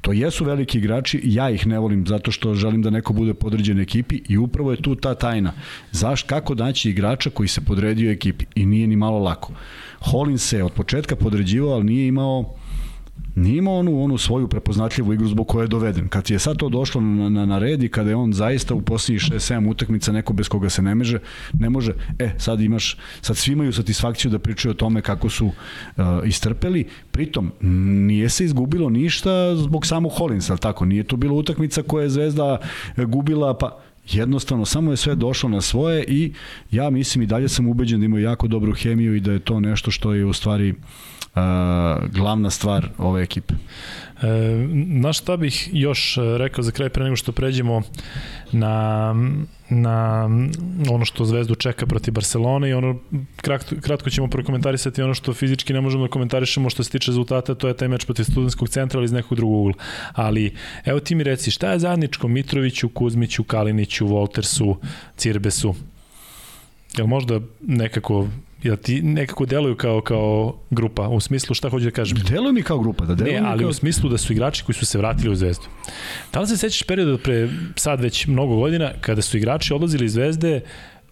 To jesu veliki igrači, ja ih ne volim zato što želim da neko bude podređen ekipi i upravo je tu ta tajna. Zaš, kako daći igrača koji se podredio ekipi i nije ni malo lako. Holin se od početka podređivao, ali nije imao nije imao onu, onu svoju prepoznatljivu igru zbog koje je doveden. Kad je sad to došlo na, na, na red i kada je on zaista u posljednjih 6-7 utakmica neko bez koga se ne može, ne može, e, sad imaš, sad svi imaju satisfakciju da pričaju o tome kako su uh, istrpeli, pritom nije se izgubilo ništa zbog samog Hollinsa, ali tako, nije to bila utakmica koja je Zvezda gubila, pa jednostavno samo je sve došlo na svoje i ja mislim i dalje sam ubeđen da imaju jako dobru hemiju i da je to nešto što je u stvari uh, glavna stvar ove ekipe. E, na šta bih još rekao za kraj pre nego što pređemo na, na ono što Zvezdu čeka protiv Barcelone i ono kratko, kratko ćemo prokomentarisati ono što fizički ne možemo da komentarišemo što se tiče rezultata, to je taj meč protiv studentskog centra ali iz nekog drugog ugla. Ali evo ti mi reci šta je zajedničko Mitroviću, Kuzmiću, Kaliniću, Voltersu, Cirbesu? Jel možda nekako Jel ti nekako deluju kao kao grupa u smislu šta hoću da kažem? Deluju mi kao grupa, da deluju. Ne, ali kao... u smislu da su igrači koji su se vratili u Zvezdu. Da li se sećaš perioda pre sad već mnogo godina kada su igrači odlazili iz Zvezde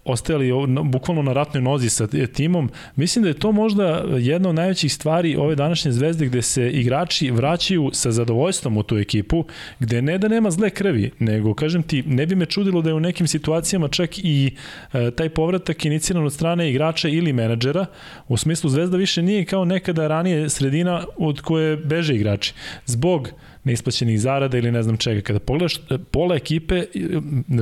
ostajali bukvalno na ratnoj nozi sa timom. Mislim da je to možda jedna od najvećih stvari ove današnje zvezde gde se igrači vraćaju sa zadovoljstvom u tu ekipu, gde ne da nema zle krvi, nego kažem ti, ne bi me čudilo da je u nekim situacijama čak i e, taj povratak iniciran od strane igrača ili menadžera, u smislu zvezda više nije kao nekada ranije sredina od koje beže igrači. Zbog neisplaćenih zarada ili ne znam čega. Kada pogledaš e, pola ekipe, e,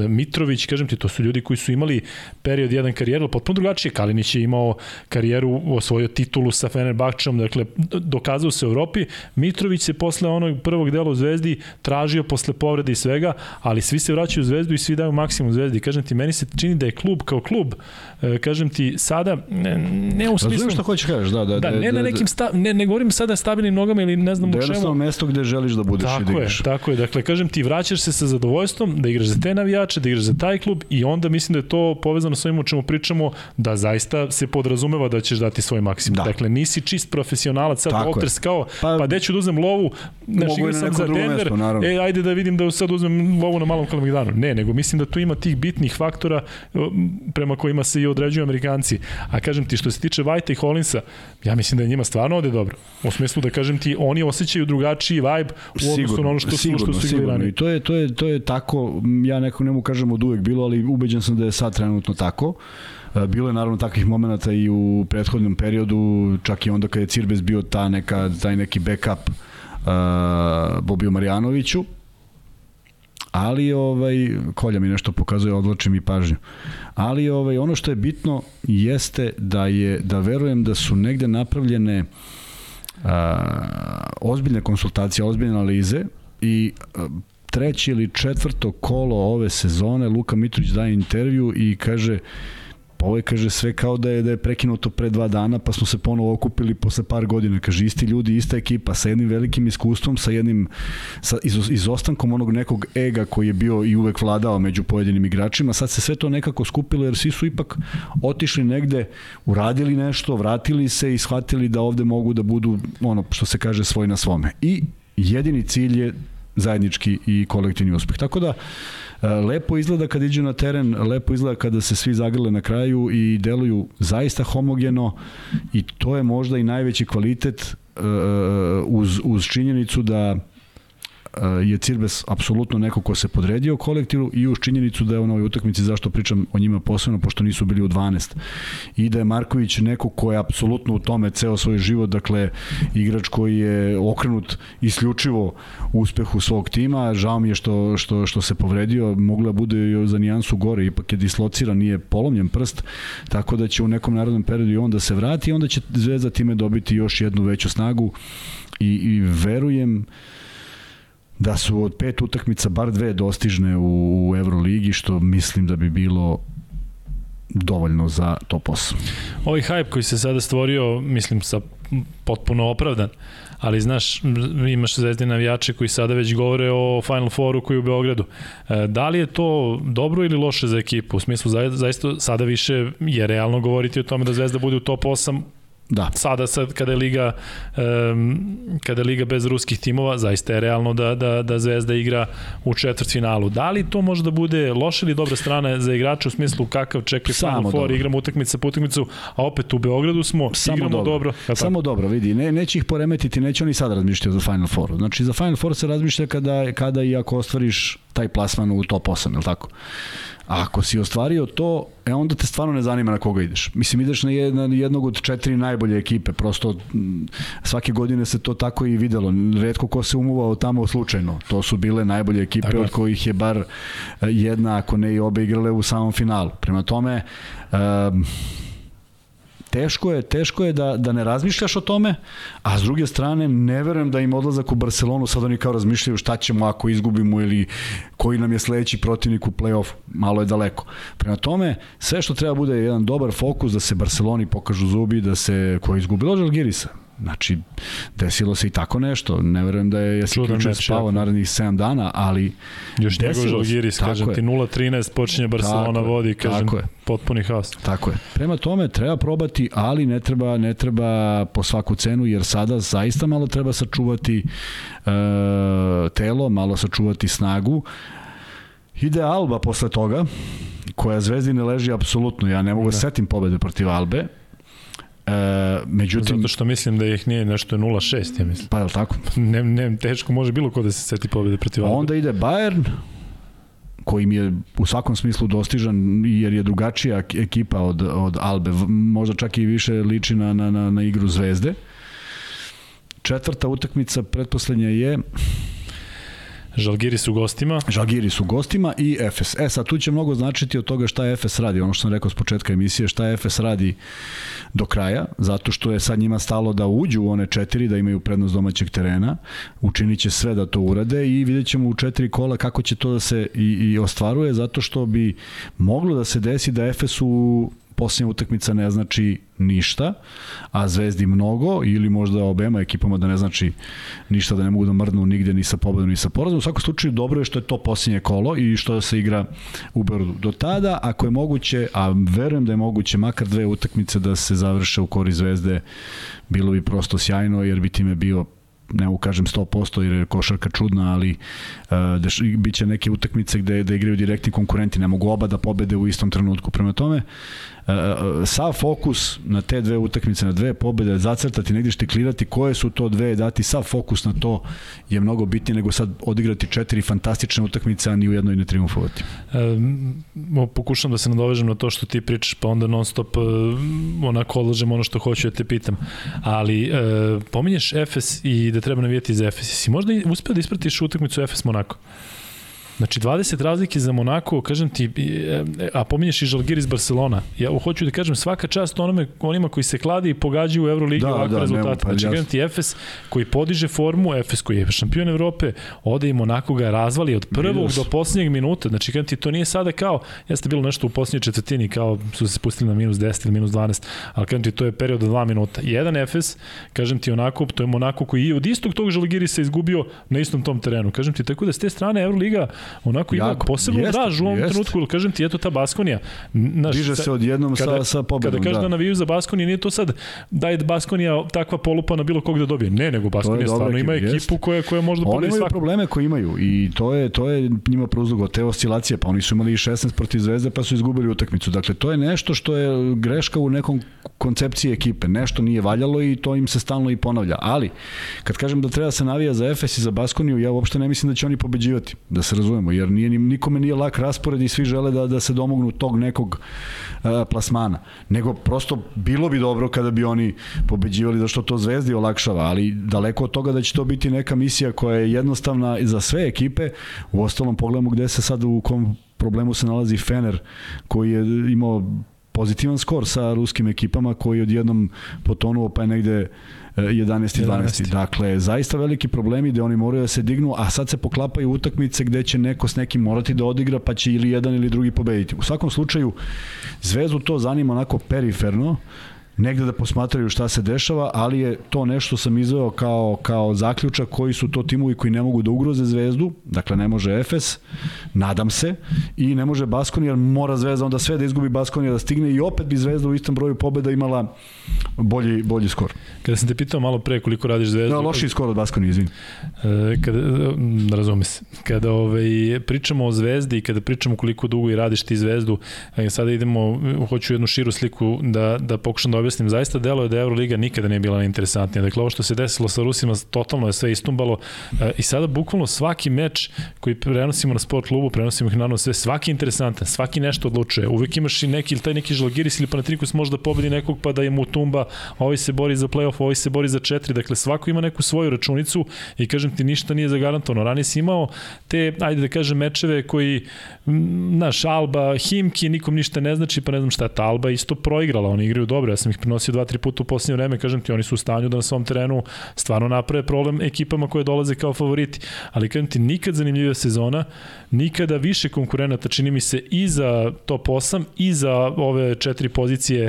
Mitrović, kažem ti, to su ljudi koji su imali period jedan karijeru, potpuno drugačije. Kalinić je imao karijeru, osvojio titulu sa Fenerbahčom, dakle, dokazao se u Evropi. Mitrović se posle onog prvog dela u Zvezdi tražio posle povrede i svega, ali svi se vraćaju u Zvezdu i svi daju maksimum u Zvezdi. Kažem ti, meni se čini da je klub kao klub, e, kažem ti, sada, ne, ne u smislu... što hoćeš kažeš, da, da, da, da, ne na nekim, sta, ne, ne govorim sada stabilnim nogama ili ne znam da u čemu. Da mesto gde želiš da budeš tako i da igraš. Je, tako je, dakle, kažem ti, vraćaš se sa zadovoljstvom da igraš za te navijače, da igraš za taj klub i onda mislim da je to povezano sa ovim o čemu pričamo, da zaista se podrazumeva da ćeš dati svoj maksimum. Da. Dakle, nisi čist profesionalac, sad Walters kao, pa, pa gde ću da uzmem lovu, znaš, igra sam za Denver, mesto, e, ajde da vidim da sad uzmem lovu na malom kalemegdanu. Ne, nego mislim da tu ima tih bitnih faktora prema kojima se i određuju Amerikanci. A kažem ti, što se tiče White i Hollinsa, ja mislim da je njima stvarno ovde dobro. U smislu da kažem ti, oni osjećaju drugačiji vibe u odnosu na ono što, sigurno, što su ranije. I to je, to, je, to je tako, ja nekako ne mu kažem od uvek bilo, ali ubeđen sam da je sad trenutno tako. E, bilo je naravno takvih momenata i u prethodnom periodu, čak i onda kada je Cirbes bio ta neka, taj neki backup uh, Bobiju Marijanoviću, Ali ovaj Kolja mi nešto pokazuje, odlači mi pažnju. Ali ovaj ono što je bitno jeste da je da verujem da su negde napravljene a, ozbiljne konsultacije, ozbiljne analize i a, treće ili četvrto kolo ove sezone Luka Mitrović daje intervju i kaže Ovo je, kaže, sve kao da je, da je prekinuto pre dva dana, pa smo se ponovo okupili posle par godina. Kaže, isti ljudi, ista ekipa, sa jednim velikim iskustvom, sa jednim sa iz, izostankom onog nekog ega koji je bio i uvek vladao među pojedinim igračima. Sad se sve to nekako skupilo, jer svi su ipak otišli negde, uradili nešto, vratili se i shvatili da ovde mogu da budu, ono, što se kaže, svoj na svome. I jedini cilj je zajednički i kolektivni uspeh. Tako da, lepo izgleda kad iđu na teren, lepo izgleda kada se svi zagrle na kraju i deluju zaista homogeno i to je možda i najveći kvalitet e, uz, uz činjenicu da je Cirbes apsolutno neko ko se podredio kolektivu i uz činjenicu da je u novoj utakmici, zašto pričam o njima posebno, pošto nisu bili u 12. I da je Marković neko ko je apsolutno u tome ceo svoj život, dakle igrač koji je okrenut isključivo uspehu svog tima, žao mi je što, što, što se povredio, mogla bude i za nijansu gore, ipak je dislociran, nije polomljen prst, tako da će u nekom narodnom periodu i on da se vrati onda će Zvezda time dobiti još jednu veću snagu i, i verujem da su od pet utakmica bar dve dostižne u, u Euroligi, što mislim da bi bilo dovoljno za top 8. Ovaj hype koji se sada stvorio, mislim, sa potpuno opravdan, ali znaš, imaš zvezdine navijače koji sada već govore o Final Fouru koji je u Beogradu. E, da li je to dobro ili loše za ekipu? U smislu, zaista sada više je realno govoriti o tome da Zvezda bude u top 8 Da. Sada sad kada je liga um, kada je liga bez ruskih timova, zaista je realno da da da Zvezda igra u četvrtfinalu. Da li to može da bude loša ili dobra strana za igrače u smislu kakav čeka Final Four, igramo utakmicu po utakmicu, a opet u Beogradu smo, Samo igramo dobro. dobro ja, Samo dobro, vidi, ne neće ih poremetiti, neće oni sad razmišljati za Final Four. Znači za Final Four se razmišlja kada kada i ako ostvariš taj plasman u top 8, je l' tako? A ako si ostvario to, e onda te stvarno ne zanima na koga ideš. Mislim, ideš na, jednog od četiri najbolje ekipe, prosto svake godine se to tako i videlo. Redko ko se umuvao tamo slučajno. To su bile najbolje ekipe tako. od kojih je bar e, jedna, ako ne i obe igrale u samom finalu. Prema tome, um, teško je, teško je da, da ne razmišljaš o tome, a s druge strane ne verujem da im odlazak u Barcelonu sad oni kao razmišljaju šta ćemo ako izgubimo ili koji nam je sledeći protivnik u play-offu. Malo je daleko. Prema tome, sve što treba bude jedan dobar fokus da se Barceloni pokažu zubi, da se ko je izgubilo Žalgirisa, Znači, desilo se i tako nešto. Ne verujem da je Jesi Ključev spavao narednih 7 dana, ali Još njegov Žalgiris, kažem je. ti 0-13 počinje Barcelona tako vodi, kažem, tako je. potpuni haos. Tako je. Prema tome treba probati, ali ne treba ne treba po svaku cenu, jer sada zaista malo treba sačuvati uh, telo, malo sačuvati snagu. Ide Alba posle toga, koja Zvezdi ne leži apsolutno. Ja ne mogu da, da setim pobede protiv Albe E, međutim, Zato što mislim da ih nije nešto 0-6, ja mislim. Pa je li tako? Ne, ne, teško može bilo ko da se seti pobjede protiv Alba. Onda ide Bayern, koji mi je u svakom smislu dostižan jer je drugačija ekipa od, od Albe, možda čak i više liči na, na, na, na igru Zvezde. Četvrta utakmica pretposlednja je Žalgiri su gostima. Žalgiri su gostima i Efes. E sad tu će mnogo značiti od toga šta Efes radi. Ono što sam rekao s početka emisije, šta Efes radi do kraja, zato što je sad njima stalo da uđu u one četiri, da imaju prednost domaćeg terena. Učinit će sve da to urade i vidjet ćemo u četiri kola kako će to da se i, i ostvaruje, zato što bi moglo da se desi da Efes u posljednja utakmica ne znači ništa, a Zvezdi mnogo ili možda obema ekipama da ne znači ništa, da ne mogu da mrdnu nigde ni sa pobedom ni sa porazom. U svakom slučaju dobro je što je to posljednje kolo i što se igra u Beogradu. Do tada, ako je moguće, a verujem da je moguće makar dve utakmice da se završe u kori Zvezde, bilo bi prosto sjajno jer bi time bio ne mogu kažem 100% jer je košarka čudna, ali uh, deš, bit će neke utakmice gde, gde igraju direktni konkurenti, ne mogu oba da pobede u istom trenutku. Prema tome, sav fokus na te dve utakmice, na dve pobede, zacrtati, negdje štiklirati koje su to dve, dati sav fokus na to je mnogo bitnije nego sad odigrati četiri fantastične utakmice, a ni u jednoj ne triumfovati. E, pokušam da se nadovežem na to što ti pričaš, pa onda non stop onako odlažem ono što hoću da te pitam. Ali e, pominješ Efes i da treba navijeti za Efes. Si možda uspeo da ispratiš utakmicu Efes Monako? Znači 20 razlike za Monako, kažem ti, a pominješ i Žalgir iz Barcelona. Ja hoću da kažem svaka čast onome, onima koji se kladi i pogađaju u Euroligi da, ovakve da, rezultate. Pa, znači kažem ti Efes koji podiže formu, Efes koji je šampion Evrope, ode i Monako ga razvali od prvog Minus. do poslednjeg minuta. Znači kažem ti, to nije sada kao, jeste bilo nešto u poslednjoj četvrtini, kao su se spustili na minus 10 ili minus 12, ali kažem ti, to je period od 2 minuta. Jedan Efes, kažem ti onako, to je Monako koji je od istog tog Žalgiri se izgubio na istom tom terenu. Kažem ti, tako da s te strane Euroliga onako ima jako, posebno jest, draž u ovom jest. trenutku, ili kažem ti, eto ta Baskonija. Naš, Diže se odjednom kada, sa, sa pobedom. Kada kažeš da, da naviju za Baskoniju, nije to sad da je Baskonija takva polupa na bilo kog da dobije. Ne, nego Baskonija stvarno ima ekipu jest. koja, koja može da pobedi svakog. Oni imaju probleme koje imaju i to je, to je njima prouzlogo te oscilacije, pa oni su imali 16 protiv Zvezde pa su izgubili utakmicu. Dakle, to je nešto što je greška u nekom koncepciji ekipe. Nešto nije valjalo i to im se stalno i ponavlja. Ali, kad kažem da treba da se navija za Efes i za Baskoniju, ja uopšte ne mislim da će oni pobeđivati, da se razumemo, jer nije, nikome nije lak raspored i svi žele da, da se domognu tog nekog uh, plasmana. Nego prosto bilo bi dobro kada bi oni pobeđivali da što to Zvezdi olakšava, ali daleko od toga da će to biti neka misija koja je jednostavna za sve ekipe. U ostalom pogledamo gde se sad u kom problemu se nalazi Fener koji je imao pozitivan skor sa ruskim ekipama koji odjednom potonuo pa je negde 11 i 12. Dakle, zaista veliki problemi gde oni moraju da se dignu, a sad se poklapaju utakmice gde će neko s nekim morati da odigra, pa će ili jedan ili drugi pobediti. U svakom slučaju, Zvezdu to zanima onako periferno, negde da posmatraju šta se dešava, ali je to nešto sam izveo kao, kao zaključak koji su to timovi koji ne mogu da ugroze Zvezdu, dakle ne može Efes, nadam se, i ne može Baskoni, jer mora Zvezda onda sve da izgubi Baskoni da stigne i opet bi Zvezda u istom broju pobeda imala bolji, bolji skor. Kada sam te pitao malo pre koliko radiš Zvezdu... Da, loši skor od Baskoni, izvin. E, kada, razume se. Kada ovaj, pričamo o Zvezdi i kada pričamo koliko dugo i radiš ti Zvezdu, e, sada idemo, hoću jednu širu sliku da, da pokušam da objasnim, zaista deluje da Euroliga nikada nije bila interesantnija. Dakle, ovo što se desilo sa Rusima, totalno je sve istumbalo e, i sada bukvalno svaki meč koji prenosimo na sport klubu, prenosimo ih naravno sve, svaki interesantan, svaki nešto odlučuje. Uvek imaš i neki, ili taj neki žlogiris ili panatrikus može da pobedi nekog pa da je mu tumba, ovaj se bori za playoff, ovaj se bori za četiri, dakle svako ima neku svoju računicu i kažem ti ništa nije zagarantovano. Ranije si imao te, ajde da kažem, mečeve koji, naš, Alba, Himki, nikom ništa ne znači, pa ne znam šta je ta Alba isto proigrala, oni igraju dobro, ja sam ih prenosio dva, tri puta u posljednje vreme, kažem ti, oni su u stanju da na svom terenu stvarno naprave problem ekipama koje dolaze kao favoriti. Ali kažem ti, nikad zanimljiva sezona, nikada više konkurenata, čini mi se, i za top 8 i za ove četiri pozicije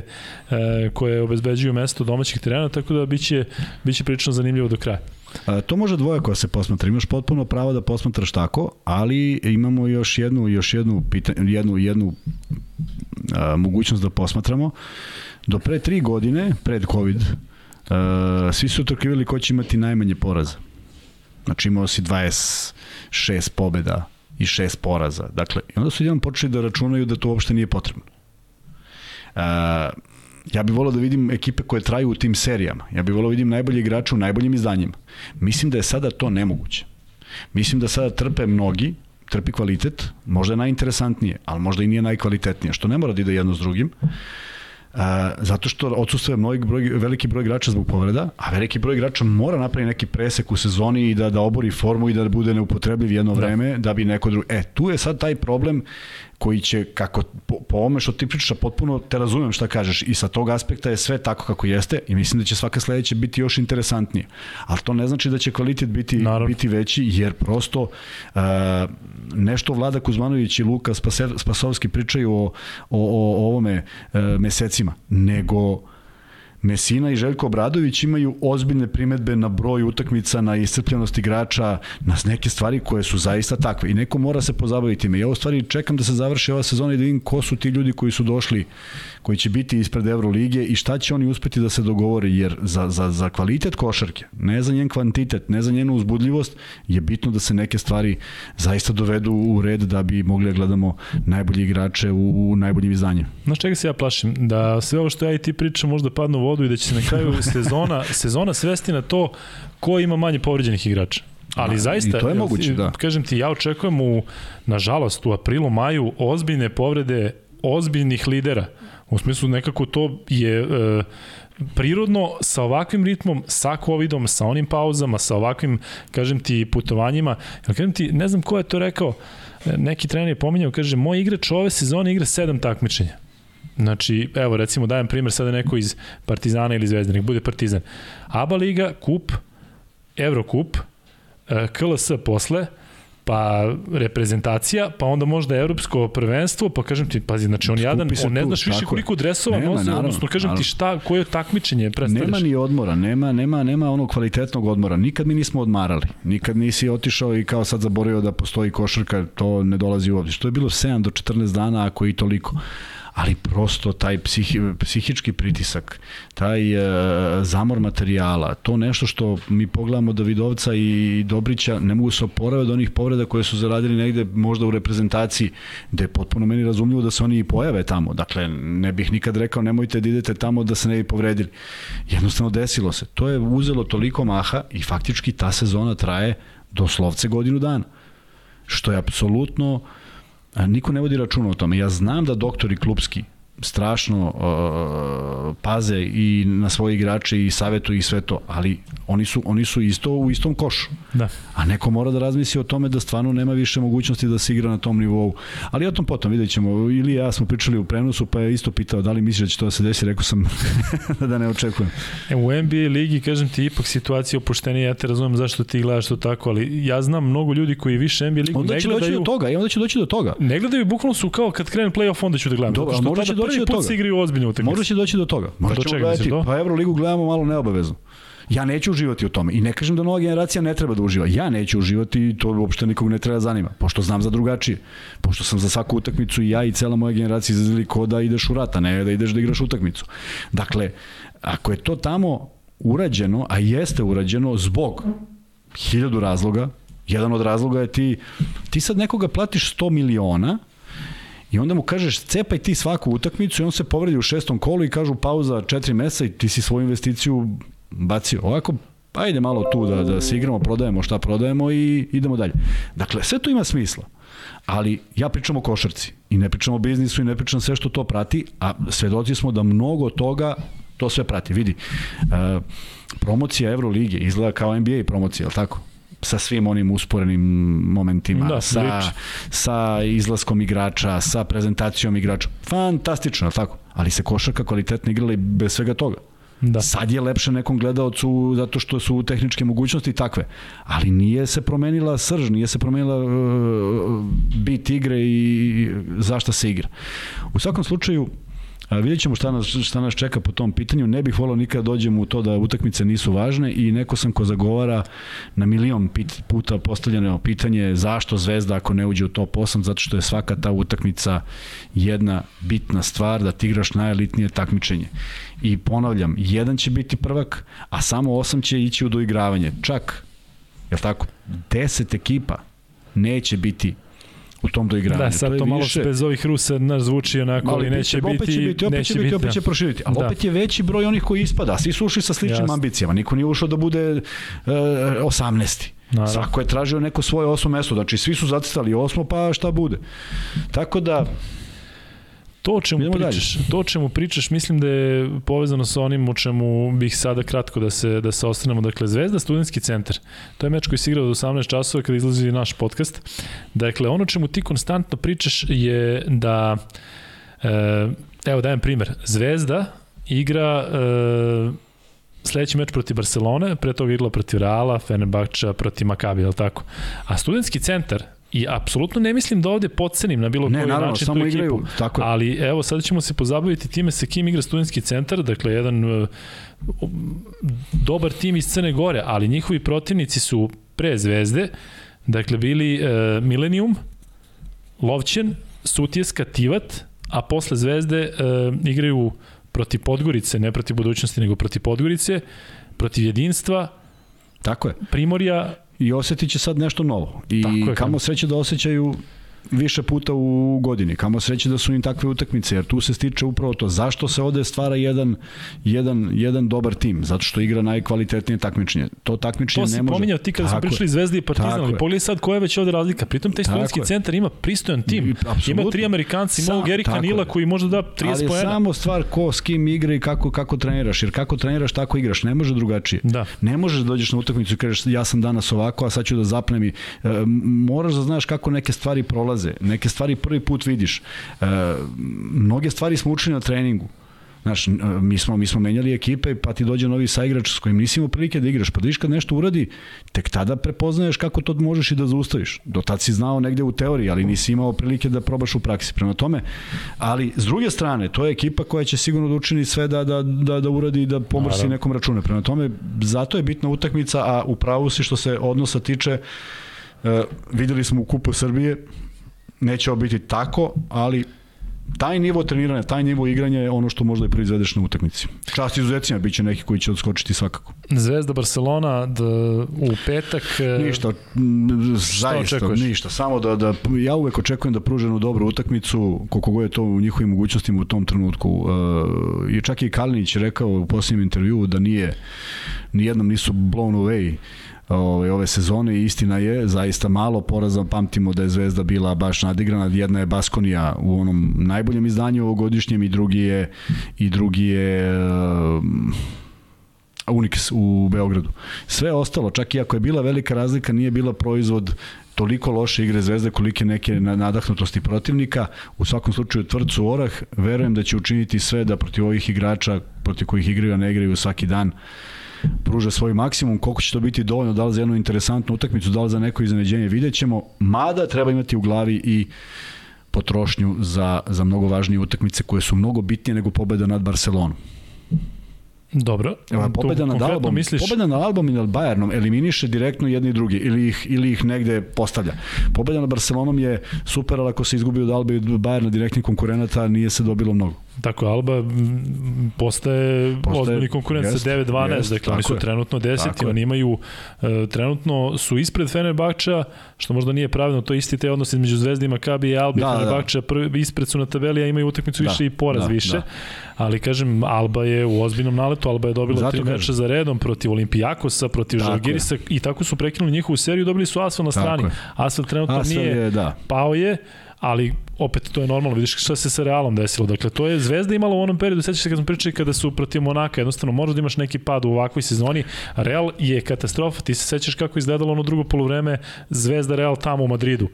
e, koje obezbeđuju mesto domaćih terena, tako da biće, biće prilično zanimljivo do kraja. A, to može dvoje koja se posmatra. Imaš potpuno pravo da posmatraš tako, ali imamo još jednu još jednu pitanje, jednu jednu a, mogućnost da posmatramo. Do pre tri godine, pred COVID, uh, svi su otrkivali ko će imati najmanje poraza. Znači imao si 26 pobeda i 6 poraza. Dakle, i onda su jedan počeli da računaju da to uopšte nije potrebno. Uh, ja bih volao da vidim ekipe koje traju u tim serijama. Ja bih volao da vidim najbolji igrače u najboljim izdanjima. Mislim da je sada to nemoguće. Mislim da sada trpe mnogi, trpi kvalitet, možda je najinteresantnije, ali možda i nije najkvalitetnije, što ne mora da ide jedno s drugim. Uh, A, zato što odsustuje mnogi broj, veliki broj igrača zbog povreda, a veliki broj igrača mora napraviti neki presek u sezoni i da, da obori formu i da bude neupotrebljiv jedno da. vreme da bi neko drugi... E, tu je sad taj problem koji će, kako, po, po ovome što ti pričaš, potpuno te razumem šta kažeš i sa tog aspekta je sve tako kako jeste i mislim da će svaka sledeća biti još interesantnije. Ali to ne znači da će kvalitet biti, Naravno. biti veći, jer prosto uh, nešto Vlada Kuzmanović i Luka Spasovski pričaju o, o, o ovome uh, mesecima, nego Mesina i Željko Obradović imaju ozbiljne primetbe na broj utakmica, na iscrpljenost igrača, na neke stvari koje su zaista takve. I neko mora se pozabaviti me. Ja u stvari čekam da se završi ova sezona i da vidim ko su ti ljudi koji su došli, koji će biti ispred Euroligije i šta će oni uspeti da se dogovore, jer za, za, za kvalitet košarke, ne za njen kvantitet, ne za njenu uzbudljivost, je bitno da se neke stvari zaista dovedu u red da bi mogli da gledamo najbolji igrače u, u najboljim izdanjima. Znaš čega se ja plašim? Da sve ovo što ja i ti pričam možda padnu u vodu i da će se na kraju sezona, sezona svesti na to ko ima manje povređenih igrača. Ali da, zaista, I to je moguće, da. Kažem ti, ja očekujem u, nažalost, u aprilu, maju ozbiljne povrede ozbiljnih lidera. U smislu nekako to je e, prirodno sa ovakvim ritmom, sa covidom, sa onim pauzama, sa ovakvim, kažem ti, putovanjima. Ja kažem ti, ne znam ko je to rekao, neki trener je pominjao, kaže, moj igrač ove sezone igra sedam takmičenja. Znači, evo, recimo, dajem primer sada neko iz Partizana ili Zvezda, nek bude Partizan. ABA Liga, Kup, Eurokup, e, KLS posle, pa reprezentacija, pa onda možda evropsko prvenstvo, pa kažem ti, pazi, znači on jadan, on ne znaš više koliko dresova nema, nosi, naravno, odnosno kažem naravno. ti šta, koje takmičenje predstavljaš. Nema ni odmora, nema, nema, nema onog kvalitetnog odmora, nikad mi nismo odmarali, nikad nisi otišao i kao sad zaboravio da postoji košarka, to ne dolazi u obzir. To je bilo 7 do 14 dana, ako i toliko ali prosto taj psihi, psihički pritisak, taj e, zamor materijala, to nešto što mi pogledamo Davidovca i Dobrića, ne mogu se oporave od onih povreda koje su zaradili negde možda u reprezentaciji, gde je potpuno meni razumljivo da se oni i pojave tamo. Dakle, ne bih nikad rekao nemojte da idete tamo da se ne bi povredili. Jednostavno desilo se. To je uzelo toliko maha i faktički ta sezona traje doslovce godinu dana. Što je apsolutno uh, niko ne vodi računa o tome. Ja znam da doktori klubski strašno uh, paze i na svoje igrače i savetuju i sve to, ali oni su, oni su isto u istom košu. Da. A neko mora da razmisli o tome da stvarno nema više mogućnosti da se igra na tom nivou. Ali o tom potom vidjet ćemo. Ili ja smo pričali u prenosu, pa je isto pitao da li misliš da će to da se desi, rekao sam da ne očekujem. E, u NBA ligi, kažem ti, ipak situacija opuštenija, ja te razumem zašto ti gledaš to tako, ali ja znam mnogo ljudi koji više NBA ligu onda ne gledaju... Onda će doći do toga, i onda će doći do toga. Ne gledaju, bukvalno su kao kad krene play-off, onda ću da gledam. Dobro, možda će doći do toga. se igraju ozbiljno utakmice. Možda će doći do toga. Možda ćemo gledati, pa Euroligu gledamo malo neobavezno. Ja neću uživati u tome i ne kažem da nova generacija ne treba da uživa. Ja neću uživati i to uopšte nikog ne treba da zanima, pošto znam za drugačije. Pošto sam za svaku utakmicu i ja i cela moja generacija izazili ko da ideš u rata, ne da ideš da igraš utakmicu. Dakle, ako je to tamo urađeno, a jeste urađeno zbog hiljadu razloga, jedan od razloga je ti, ti sad nekoga platiš 100 miliona, I onda mu kažeš cepaj ti svaku utakmicu i on se povredi u šestom kolu i kažu pauza četiri meseca i ti si svoju investiciju bacio. Ovako, ajde malo tu da, da se igramo, prodajemo šta prodajemo i idemo dalje. Dakle, sve to ima smisla. Ali ja pričam o košarci i ne pričam o biznisu i ne pričam sve što to prati, a svedoci smo da mnogo toga to sve prati. Vidi, uh, promocija Evrolige izgleda kao NBA promocija, je li tako? Sa svim onim usporenim momentima, da, sa, sa izlaskom igrača, sa prezentacijom igrača. Fantastično, tako? Ali se košarka kvalitetno igrala i bez svega toga. Da. Sad je lepše nekom gledalcu zato što su tehničke mogućnosti takve. Ali nije se promenila srž, nije se promenila uh, bit igre i zašta se igra. U svakom slučaju, A vidjet ćemo šta nas, šta nas čeka po tom pitanju. Ne bih volao nikada da dođem u to da utakmice nisu važne i neko sam ko zagovara na milion pit, puta postavljeno pitanje zašto Zvezda ako ne uđe u top 8, zato što je svaka ta utakmica jedna bitna stvar da ti igraš najelitnije takmičenje. I ponavljam, jedan će biti prvak, a samo osam će ići u doigravanje. Čak, je tako, deset ekipa neće biti u tom doigravanju. Da, sad to, to malo više... bez ovih Rusa naš zvuči onako, ali neće biti, opet će biti, opet će biti, biti, opet će da. proširiti. Ali da. opet je veći broj onih koji ispada. Svi su ušli sa sličnim Jasne. ambicijama. Niko nije ušao da bude uh, e, 18. Naravno. Svako je tražio neko svoje osmo mesto. Znači, svi su zacitali osmo, pa šta bude. Tako da, To o čemu Idemo pričaš, dalje. to o čemu pričaš mislim da je povezano sa onim o čemu bih sada kratko da se da se ostanemo. Dakle Zvezda studentski centar. To je meč koji se igra od 18 časova kada izlazi naš podcast. Dakle ono čemu ti konstantno pričaš je da e, evo dajem primer. Zvezda igra e, sledeći meč protiv Barcelone, pre toga igrala protiv Reala, Fenerbahča, protiv Makabi, je tako? A studentski centar I apsolutno ne mislim da ovde podcenim na bilo ne, koji naravno, način samo tu igraju, ekipu. Tako je. Ali evo, sada ćemo se pozabaviti time sa kim igra studentski centar, dakle jedan uh, dobar tim iz Crne Gore, ali njihovi protivnici su pre Zvezde, dakle bili uh, Millennium, Lovćen, Sutjeska, Tivat, a posle Zvezde uh, igraju protiv Podgorice, ne protiv budućnosti, nego protiv Podgorice, protiv jedinstva, Tako je. Primorja i osetit će sad nešto novo. I je, kamo sreće da osjećaju više puta u godini. Kamo sreće da su im takve utakmice, jer tu se stiče upravo to. Zašto se ovde stvara jedan, jedan, jedan dobar tim? Zato što igra najkvalitetnije takmičenje. To takmičenje ne može... To si pominjao ti kada smo prišli Zvezdi i Partizan, ali pogledaj sad koja je već ovde razlika. Pritom taj studentski centar ima pristojan tim. Absolutno. Ima tri Amerikanci, ima ovog Erika Nila koji može da 30 pojena. Ali je samo stvar ko s kim igra i kako, kako treniraš. Jer kako treniraš, tako igraš. Ne može drugačije. Da. Ne možeš da dođeš na utakmicu i kažeš ja sam danas ovako, a sad ću da zapnem i... E, moraš da znaš kako neke stvari prolaze prelaze, neke stvari prvi put vidiš. E, mnoge stvari smo učili na treningu. Znaš, mi smo, mi smo menjali ekipe, pa ti dođe novi saigrač s kojim nisi imao prilike da igraš, pa da viš kad nešto uradi, tek tada prepoznaješ kako to možeš i da zaustaviš. Do tad si znao negde u teoriji, ali nisi imao prilike da probaš u praksi. Prema tome, ali s druge strane, to je ekipa koja će sigurno da učini sve da, da, da, da uradi i da pomrsi nekom račune. Prema tome, zato je bitna utakmica, a u pravu si što se odnosa tiče, uh, videli smo u Kupu Srbije, neće biti tako, ali taj nivo treniranja, taj nivo igranja je ono što možda i proizvedeš na utakmici. Čast izuzecima, bit će neki koji će odskočiti svakako. Zvezda Barcelona da, u petak... E, ništa, zaista, očekuješ? ništa. Samo da, da, ja uvek očekujem da pruže jednu dobru utakmicu, koliko god je to u njihovim mogućnostima u tom trenutku. Uh, I čak i Kalinić je rekao u posljednjem intervju da nije, nijednom nisu blown away ove, ove sezone i istina je zaista malo poraza pamtimo da je Zvezda bila baš nadigrana jedna je Baskonija u onom najboljem izdanju ovogodišnjem i drugi je i drugi je uh, Unix u Beogradu. Sve ostalo, čak i ako je bila velika razlika, nije bila proizvod toliko loše igre Zvezde kolike neke nadahnutosti protivnika. U svakom slučaju tvrcu orah, verujem da će učiniti sve da protiv ovih igrača, protiv kojih igraju, a ne igraju svaki dan, pruža svoj maksimum, koliko će to biti dovoljno, da li za jednu interesantnu utakmicu, da li za neko iznenađenje, vidjet ćemo. Mada treba imati u glavi i potrošnju za, za mnogo važnije utakmice koje su mnogo bitnije nego pobeda nad Barcelonom. Dobro. Evo, pobeda nad Albom, misliš... pobeda nad Albom i nad Bayernom eliminiše direktno jedni i drugi ili ih, ili ih negde postavlja. Pobeda nad Barcelonom je super, ali ako se izgubi od Alba i od Bayerna direktnih konkurenata, nije se dobilo mnogo. Tako, Alba postaje, postaje ozbiljni konkurent sa 9-12, dakle oni su je. trenutno 10 oni imaju, uh, trenutno su ispred Fenerbahča, što možda nije pravilno, to je isti te odnos između Zvezde i Makabi i Albi, da, Fenerbahča da. prvi, ispred su na tabeli, a imaju utakmicu da, više i poraz da, više, da. ali kažem, Alba je u ozbiljnom naletu, Alba je dobila Zato tri meča za redom protiv Olimpijakosa, protiv Žalgirisa i tako su prekinuli njihovu seriju, dobili su Asfal na strani. Asfal trenutno Asfal nije, je, da. pao je, ali opet to je normalno, vidiš šta se sa Realom desilo. Dakle, to je Zvezda imala u onom periodu, sećaš se kad smo pričali kada su protiv Monaka, jednostavno možeš da imaš neki pad u ovakvoj sezoni. Real je katastrofa, ti se sećaš kako izgledalo ono drugo polovreme Zvezda Real tamo u Madridu.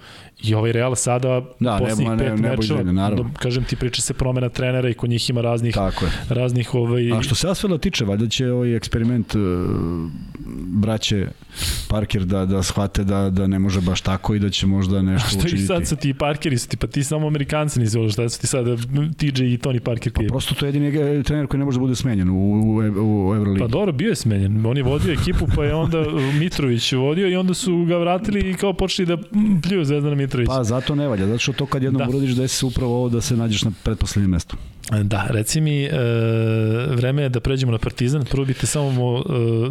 I ovaj Real sada da, posljednjih pet ne, mečeva, naravno. kažem ti priča se promena trenera i kod njih ima raznih Tako je. raznih ovaj A što se Asfela tiče, valjda će ovaj eksperiment uh, braće Parker da da shvate da da ne može baš tako i da će možda nešto učiniti. A što ih sad sa ti Parkeri, su ti pa ti samo Amerikanci nisi ovo šta su ti sad TJ i Tony Parker. Pa prosto to je jedini trener koji ne može da bude smenjen u, u, u Euroligi. Pa dobro, bio je smenjen. On je vodio ekipu, pa je onda Mitrović vodio i onda su ga vratili i kao počeli da pljuju Zvezdana Mitrović. Pa zato ne valja, zato što to kad jednom da. urodiš desi se upravo ovo da se nađeš na pretposlednjem mestu. Da, reci mi, e, vreme je da pređemo na Partizan. Prvo bih te samo e,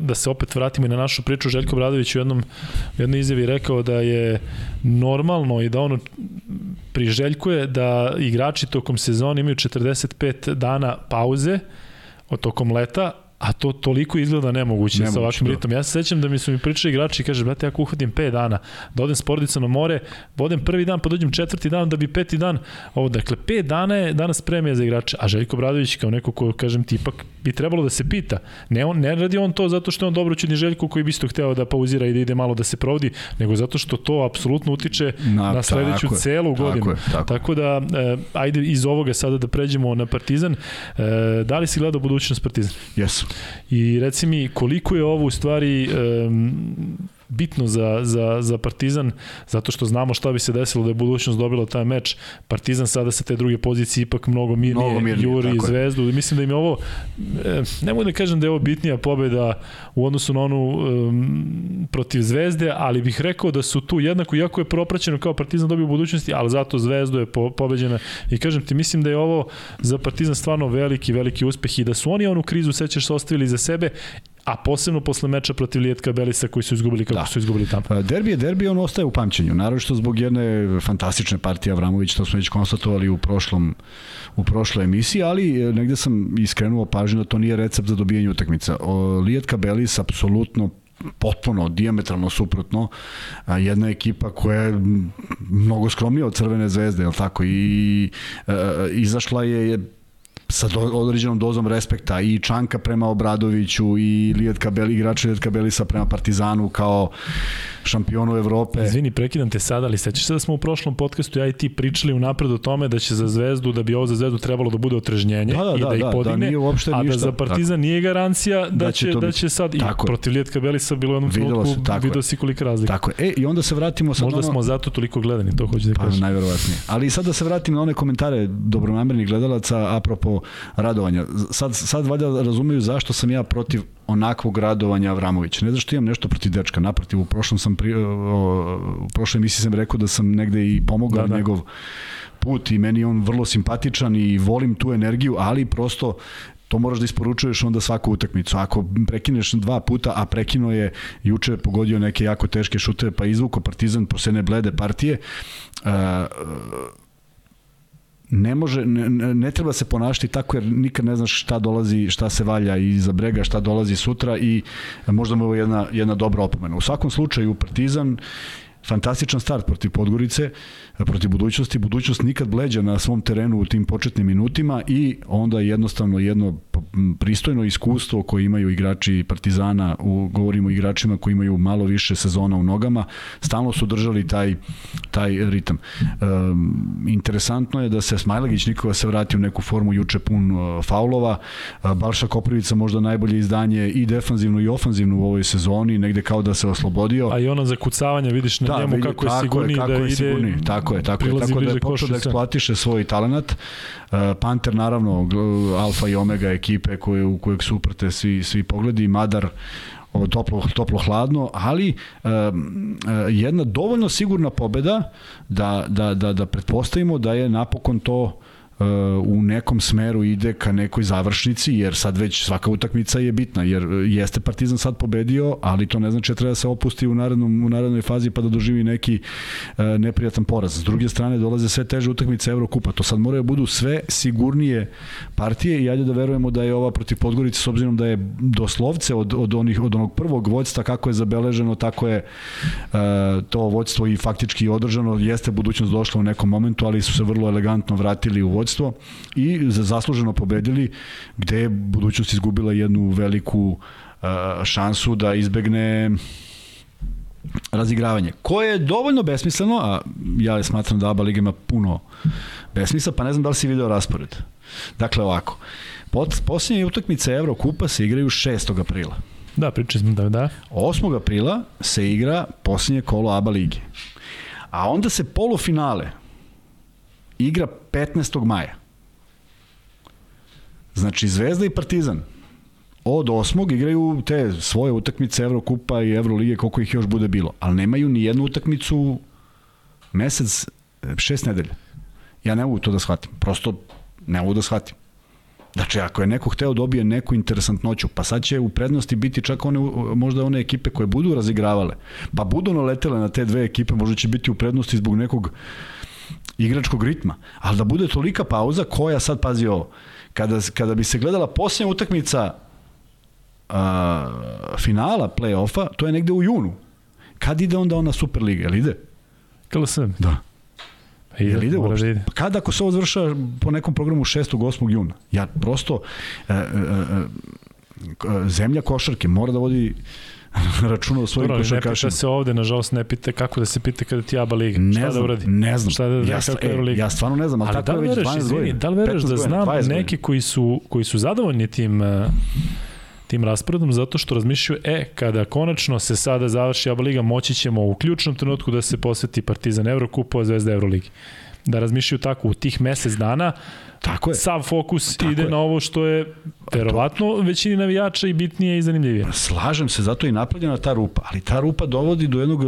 da se opet vratimo na našu priču. Željko Bradović u jednom, u jednoj izjavi rekao da je normalno i da ono priželjkuje da igrači tokom sezona imaju 45 dana pauze od tokom leta, A to toliko izgleda nemoguće, nemoguće sa ovakvim da. ritmom. Ja se sećam da mi su mi pričali igrači i kaže, brate, ako uhvatim 5 dana, da odem s porodicom na more, da odem prvi dan, pa dođem četvrti dan, da bi peti dan, ovo, dakle, 5 dana je danas premija za igrače, a Željko Bradović kao neko ko, kažem ti, ipak bi trebalo da se pita. Ne, on, ne radi on to zato što je on dobro čudni Željko koji bi isto hteo da pauzira i da ide malo da se provodi, nego zato što to apsolutno utiče na, na sledeću tako celu godinu. Tako, je, tako. tako da, e, ajde iz ovoga sada da pređemo na Partizan. E, da li si gledao budućnost Partizan? Jesu. I reci mi koliko je ovo u stvari um, bitno za, za, za Partizan, zato što znamo šta bi se desilo da je budućnost dobila taj meč. Partizan sada sa te druge pozicije ipak mnogo mirnije, mnogo mirnije juri zvezdu. Je. Mislim da im je ovo, e, ne mogu da kažem da je ovo bitnija pobeda u odnosu na onu um, protiv zvezde, ali bih rekao da su tu jednako, iako je propraćeno kao Partizan dobio u budućnosti, ali zato zvezdu je po, pobeđena. I kažem ti, mislim da je ovo za Partizan stvarno veliki, veliki uspeh i da su oni onu krizu, sećaš se, ostavili za sebe a posebno posle meča protiv Lijetka Belisa koji su izgubili kako da. su izgubili tamo. Pa, derbi je derbi, on ostaje u pamćenju, naravno što zbog jedne fantastične partije Avramović, to smo već konstatovali u prošlom u prošloj emisiji, ali e, negde sam iskrenuo pažnju da to nije recept za dobijanje utakmica. Lijetka Belis apsolutno potpuno diametralno suprotno jedna ekipa koja je mnogo skromnija od Crvene zvezde, je tako? I a, e, izašla je sa do, određenom dozom respekta i Čanka prema Obradoviću i Lijetka Beli, igrača Lijetka Belisa prema Partizanu kao šampionu Evrope. Izvini, prekidam te sada, ali sećaš se da smo u prošlom podcastu ja i ti pričali unapred o tome da će za Zvezdu, da bi ovo za Zvezdu trebalo da bude otrežnjenje da, da, i da, da ih da, podigne, da nije uopšte a ništa. da za Partizan tako. nije garancija da, da će, će da će sad i tako protiv Lijetka Belisa bilo jednom trenutku, vidio si kolika razlika. Tako je. E, i onda se vratimo sad Možda ono... smo zato toliko gledani, to hoću da pa, kažem. najverovatnije. Ali sad da se vratim na one komentare dobronamernih gledalaca apropo radovanja. Sad, sad valjda razumeju zašto sam ja protiv onakvog radovanja Avramovića. Ne znaš što imam nešto protiv dečka, naprotiv, u prošlom sam pri, u prošloj emisiji sam rekao da sam negde i pomogao da, da. njegov put i meni on vrlo simpatičan i volim tu energiju, ali prosto to moraš da isporučuješ onda svaku utakmicu. Ako prekineš dva puta, a prekino je juče pogodio neke jako teške šuteve, pa izvuko Partizan posle ne blede partije, uh, ne može ne, ne treba se ponašati tako jer nikad ne znaš šta dolazi, šta se valja iza brega, šta dolazi sutra i možda mu je jedna jedna dobra opomena. U svakom slučaju Partizan fantastičan start protiv Podgorice, protiv budućnosti. Budućnost nikad bleđa na svom terenu u tim početnim minutima i onda jednostavno jedno pristojno iskustvo koje imaju igrači Partizana, u, govorimo o igračima koji imaju malo više sezona u nogama, stalno su držali taj, taj ritam. Um, interesantno je da se Smajlagić nikova se vrati u neku formu juče pun uh, faulova, uh, Balša Koprivica možda najbolje izdanje i defanzivno i ofanzivno u ovoj sezoni, negde kao da se oslobodio. A i ono zakucavanje, vidiš da, njemu vidi, kako je sigurniji da je, ide sigurniji, tako je, tako je, tako da je počeo da eksploatiše svoj talenat. Uh, Panter naravno alfa i omega ekipe koje, u kojeg su uprte svi, svi pogledi, Madar toplo, toplo hladno, ali uh, jedna dovoljno sigurna pobeda da, da, da, da pretpostavimo da je napokon to u nekom smeru ide ka nekoj završnici, jer sad već svaka utakmica je bitna, jer jeste Partizan sad pobedio, ali to ne znači da treba da se opusti u, narednom, u narednoj fazi pa da doživi neki uh, neprijatan poraz. S druge strane dolaze sve teže utakmice Evrokupa, to sad moraju da budu sve sigurnije partije i ajde da verujemo da je ova protiv Podgorice s obzirom da je doslovce od, od, onih, od onog prvog vođstva kako je zabeleženo, tako je uh, to vođstvo i faktički održano, jeste budućnost došla u nekom momentu, ali su se vrlo elegantno vratili u vođstvo vođstvo i za zasluženo pobedili gde je budućnost izgubila jednu veliku šansu da izbegne razigravanje. Koje je dovoljno besmisleno, a ja smatram da ABA Liga ima puno besmisla, pa ne znam da li si video raspored. Dakle, ovako, Pod, posljednje utakmice Evrokupa se igraju 6. aprila. Da, pričali smo da, da. 8. aprila se igra posljednje kolo ABA Lige. A onda se polufinale igra 15. maja. Znači, Zvezda i Partizan od 8. igraju te svoje utakmice Evrokupa i Evrolige, koliko ih još bude bilo. Ali nemaju ni jednu utakmicu mesec, šest nedelja. Ja ne mogu to da shvatim. Prosto ne mogu da shvatim. Znači, ako je neko hteo dobije neku interesantnoću, pa sad će u prednosti biti čak one, možda one ekipe koje budu razigravale, pa budu naletele na te dve ekipe, možda će biti u prednosti zbog nekog igračkog ritma, ali da bude tolika pauza koja sad, pazi ovo, kada, kada bi se gledala posljednja utakmica a, finala play-offa, to je negde u junu. Kad ide onda ona Superliga, jel ide? KLS. Da. Pa ide, Jel ide uopšte? Da ide. Pa kada ako se ovo završa po nekom programu 6. 8. juna? Ja prosto e, e, e, zemlja košarke mora da vodi računa o svojim Dobro, košarkašima. Ne pita se ovde, nažalost, ne pita kako da se pita kada ti Aba Liga. Ne Šta da znam, da uradi? Ne znam. Šta da, da ja, kako e, ja stvarno ne znam, ali, ali tako da je već 12 godina. Da li veruješ da znam neki koji su, koji su zadovoljni tim uh, tim rasporedom zato što razmišljaju, e, kada konačno se sada završi Aba Liga, moći ćemo u ključnom trenutku da se posveti Partizan Evrokupu, a Zvezda Euroligi. Da razmišljaju tako u tih mesec dana, Tako je. Sav fokus Tako ide je. na ovo što je verovatno većini navijača i bitnije i zanimljivije. Slažem se, zato je napravljena ta rupa, ali ta rupa dovodi do jednog,